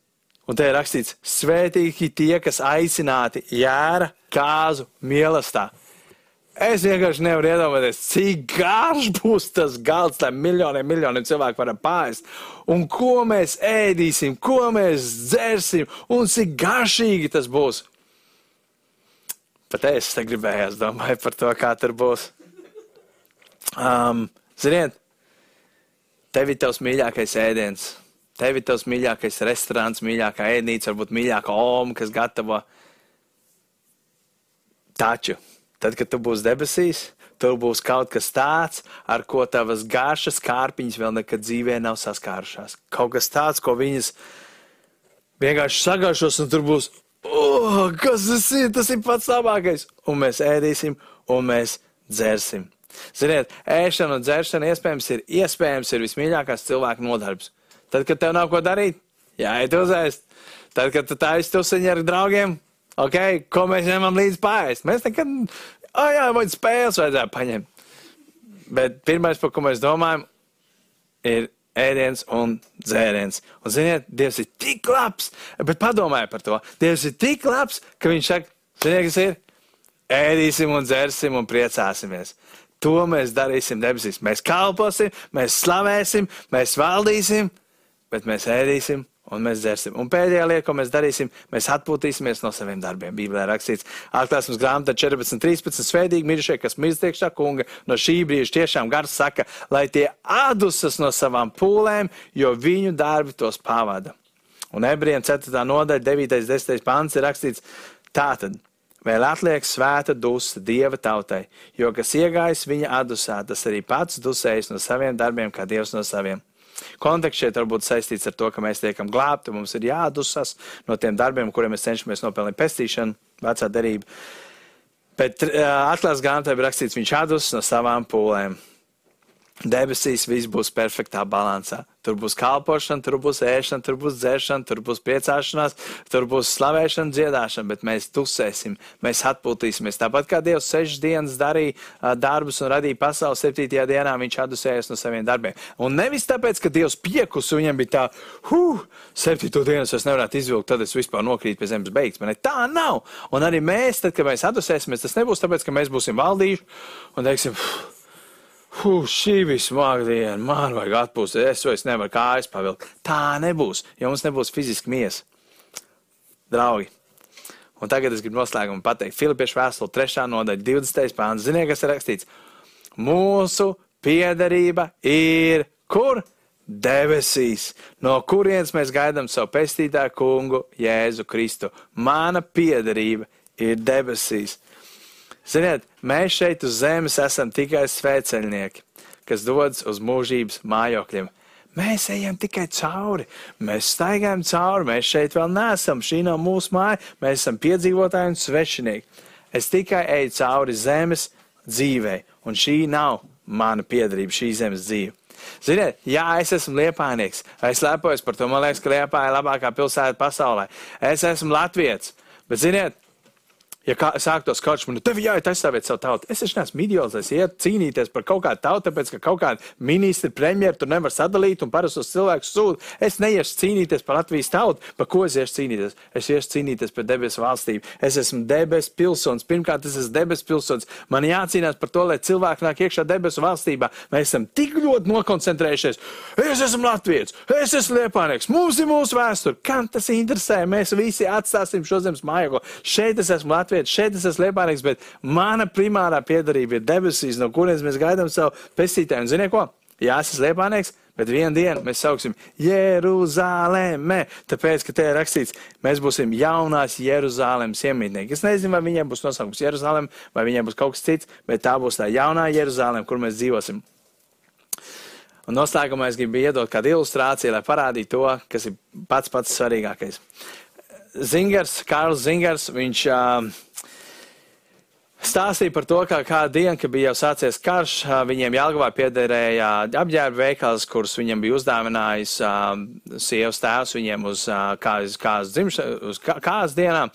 Un te ir rakstīts, svētīgi tie, kas aicināti jēra kāzu mīlestā. Es vienkārši nevaru iedomāties, cik garš būs tas galds, lai miljoniem, miljoniem cilvēku varam pāriest. Un ko mēs ēdīsim, ko mēs dzersim, un cik garšīgi tas būs. Pat es gribēju, domāju par to, kā tur būs. Um, ziniet, tev ir tavs mīļākais ēdiens Tev ir tavs mīļākais restorāns, mīļākā ēdnīca, varbūt mīļākā oma, kas gatavo. Taču, tad, kad tu būsi debesīs, tur būs kaut kas tāds, ar ko tavas garšas kārpiņas vēl nekad dzīvē nav saskārušās. Kaut kas tāds, ko viņas vienkārši sagaršos, un tur būs, oh, kas tas ir? Tas ir pats labākais. Un mēs ēdīsim, un mēs dzersim. Ziniet, ēšana un dzeršana iespējams ir, iespējams ir vismīļākās cilvēka nodarbs. Tad, kad tev nav ko darīt, jāiet uzēst. Tad, kad tu taisi tusiņi ar draugiem, ok, ko mēs ņemam līdzi pāriest. Mēs nekad, oh jā, vai spēles vajadzētu paņemt. Bet pirmais, par ko mēs domājam, ir ēdiens un dzēriens. Un, ziniet, Dievs ir tik labs, bet padomājiet par to. Dievs ir tik labs, ka viņš saka, ziniet, kas ir? Ēdīsim un dzersim un priecāsimies. To mēs darīsim debesīs. Mēs kalposim, mēs slavēsim, mēs valdīsim bet mēs ēdīsim un mēs dzersim. Un pēdējā lieta, ko mēs darīsim, mēs atpūtīsimies no saviem darbiem. Bībelē rakstīts, atklāsmes grāmatā 14, 13. Svētīgi mirušie, kas mirst iekšā kunga, no šī brīža tiešām gars saka, lai tie atdusas no savām pūlēm, jo viņu darbi tos pavada. Un ebrejiem 4. nodaļa, 9. 10. pāns ir rakstīts tātad. Vēl atliek svēta dusa dieva tautai, jo kas iegājis viņa atdusā, tas arī pats dusējas no saviem darbiem, kā dievs no saviem. Konteksts šeit var būt saistīts ar to, ka mēs tiekam glābti, mums ir jādusas no tiem darbiem, kuriem mēs cenšamies nopelnīt pestīšanu, vecā derība. Bet uh, atklāts grāmatā ir rakstīts, viņš atdusas no savām pūlēm. Debesīs viss būs perfektā balansā. Tur būs kalpošana, tur būs ēšana, tur būs dzēršana, tur būs priecāšanās, tur būs slavēšana, dziedāšana, bet mēs tusēsim, mēs atpūtīsimies. Tāpat kā Dievs sešas dienas darīja darbus un radīja pasauli, septītajā dienā viņš atdusējas no saviem darbiem. Un nevis tāpēc, ka Dievs piekus un viņam bija tā, huh, septīto dienu es nevarētu izvilkt, tad es vispār nokrītu pie zemes beigts. Man tā nav. Un arī mēs, tad, kad mēs atdusēsimies, tas nebūs tāpēc, ka mēs būsim valdījuši un teiksim, huh, Huh, šī bija smaga diena, man vajag atpūsties, es vairs nevaru kājas pavilkt. Tā nebūs, jo mums nebūs fiziski miesa. Draugi, un tagad es gribu noslēgumu pateikt, Filipiešu vēstule 3. nodaļa 20. pāns. Ziniet, kas ir rakstīts? Mūsu piederība ir kur? Debesīs, no kurienes mēs gaidām savu pestītāju kungu Jēzu Kristu. Mana piederība ir debesīs. Ziniet, mēs šeit uz zemes esam tikai svēceļnieki, kas dodas uz mūžības mājokļiem. Mēs ejam tikai cauri, mēs staigājam cauri, mēs šeit vēl neesam. Šī nav mūsu māja, mēs esam piedzīvotāji un svešinieki. Es tikai eju cauri zemes dzīvei, un šī nav mana piedarība, šī zemes dzīve. Ziniet, jā, es esmu liepājnieks, es lepojos par to, man liekas, ka Liepāja ir labākā pilsēta pasaulē. Es esmu latviets, bet ziniet, Ja kā, sāktos karš, man tev jāiet aizstāvēt savu tautu. Es taču neesmu ideāls, iet cīnīties par kaut kādu tautu, tāpēc, ka kaut kāda ministra, premjera tur nevar sadalīt un parastos cilvēkus sūta. Es neiešu cīnīties par Latvijas tautu. Par ko es iešu cīnīties? Es iešu cīnīties par debesu valstību. Es esmu debesu pilsonis. Pirmkārt, es esmu debesu pilsonis. Man jācīnās par to, lai cilvēki nāk iekšā debesu valstībā. Mēs esam tik ļoti nokoncentrējušies. Es esmu Latvijas, es esmu Liepānieks, mums ir mūsu vēsture. Kam tas interesē? Mēs visi atstāsim šo zemes mājokli. Šeit es esmu Latvijas vietas, šeit es esmu liepārīgs, bet mana primārā piedarība ir debesīs, no kurienes mēs gaidām savu pestītāju. Un ziniet ko? Jā, es esmu liepārīgs, bet vienā dienā mēs sauksim Jeruzālēmē. Tāpēc, ka te ir rakstīts, mēs būsim jaunās Jeruzālēmas iemītnieki. Es nezinu, vai viņiem būs nosaukums Jeruzālēm, vai viņiem būs kaut kas cits, bet tā būs tā jaunā Jeruzālēma, kur mēs dzīvosim. Un noslēgumā es gribu iedot kādu ilustrāciju, lai parādītu to, kas ir pats pats svarīgākais. Zingers, Kārls Zingers, viņš uh, stāstīja par to, kā kādu dienu, kad bija jau sācies karš, viņiem Jālgavā piederēja apģērba veikals, kurus viņam bija uzdāvinājis uh, sievas tēvs viņiem uz uh, kādas, kādas dzimšanas, uz kā, kādas dienām.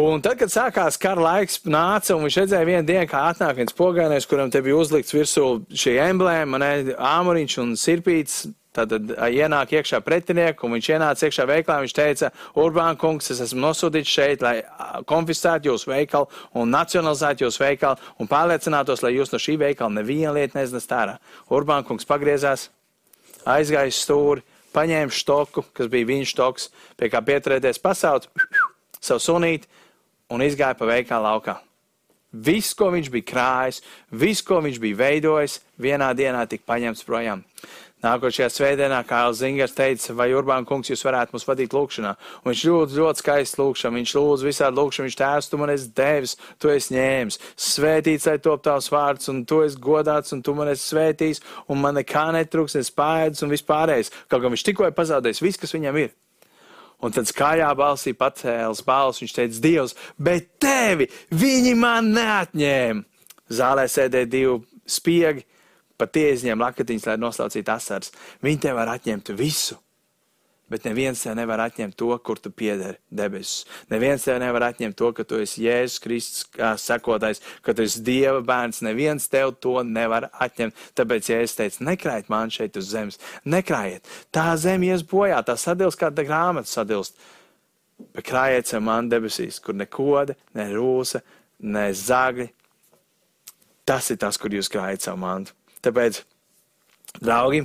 Un tad, kad sākās kara laiks, nāca un viņš redzēja vienu dienu, kā atnāk viens pogānieks, kuram te bija uzlikts virsū šī emblēma, ne, āmuriņš un sirpīts, Tad ienāk iekšā pretinieks, un viņš ienāca iekšā veikalā. Viņš teica, Urbāna kungs, es esmu nosūtīts šeit, lai konfiscētu jūsu veikalu un nacionalizētu jūsu veikalu un pārliecinātos, lai jūs no šī veikala nevienu lietu neznest ārā. Urbāna kungs pagriezās, aizgāja stūri, paņēma štoku, kas bija viņa štoks, pie kā pieturēties pasauc savu sunīti un izgāja pa veikalu laukā. Viss, ko viņš bija krājis, viss, ko viņš bija veidojis, vienā dienā tika paņemts projām. Nākošajā svētdienā Kāls Zingers teica, vai Urbāna kungs jūs varētu mūs vadīt lūkšanā. Un viņš ļoti, ļoti skaisti lūkšana, viņš lūdz visādi lūkšana, viņš tēvs, tu man esi devis, tu esi ņēmis, svētīts, lai top tavs vārds, un tu esi godāts, un tu man esi svētījis, un man nekā netrūks, es pēdus un vispārējais. Kaut gan viņš tikko ir pazaudējis viss, kas viņam ir. Un tad skājā balsī pacēlis balss, viņš teica, Dievs, bet tevi viņi man neatņēma. Zālē sēdēja divi spiegi, pat tie izņem lakatiņas, lai noslaucītu asaras. Viņi tev var atņemt visu. Bet neviens tev nevar atņemt to, kur tu piederi debesis. Neviens tev nevar atņemt to, ka tu esi Jēzus Kristus sekotājs, ka tu esi Dieva bērns. Neviens tev to nevar atņemt. Tāpēc, ja es teicu, nekrājiet man šeit uz zemes, nekrājiet. Tā zeme ies bojā, tā sadils kā tā grāmata sadilst. Bet krājiet ar mani debesīs, kur ne koda, ne rūsa, ne zagļi. Tas ir tas, kur jūs krājat savu mantu. Tāpēc, draugi,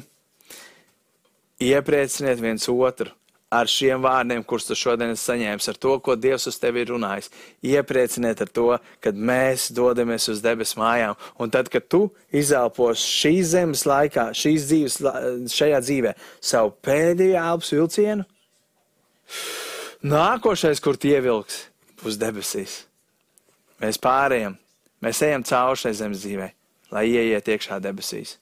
ieprieciniet viens otru ar šiem vārdiem, kurus tu šodien esi saņēmis, ar to, ko Dievs uz tevi ir runājis. Ieprieciniet ar to, kad mēs dodamies uz debesu mājām. Un tad, kad tu izelpos šīs zemes laikā, šīs dzīves, šajā dzīvē, savu pēdējo elpas vilcienu, nākošais, kur tie ievilks, būs debesīs. Mēs pārējām, mēs ejam cauri šai zemes dzīvei, lai ieiet iekšā debesīs.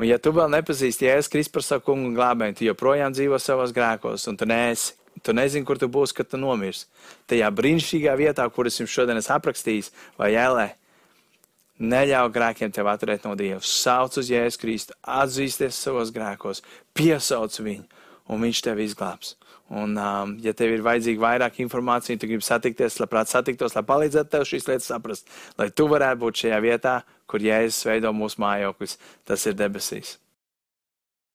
Un ja tu vēl nepazīsti Jēzus Kristus par savu kungu un glābēju, tu joprojām dzīvo savos grēkos, un tu neesi, tu nezini, kur tu būsi, kad tu nomirsi. Tajā brīnišķīgā vietā, kur es jums šodien esmu aprakstījis, vai ēlē, neļauj grēkiem tev atturēt no Dieva. Sauc uz Jēzus Kristu, atzīsties savos grēkos, piesauc viņu, un viņš tevi izglābs. Un, um, ja tev ir vajadzīga vairāk informācija, tu gribi satikties, labprāt satiktos, lai palīdzētu tev šīs lietas saprast, lai tu varētu būt šajā vietā, kur Jēzus veido mūsu mājoklis, tas ir debesīs.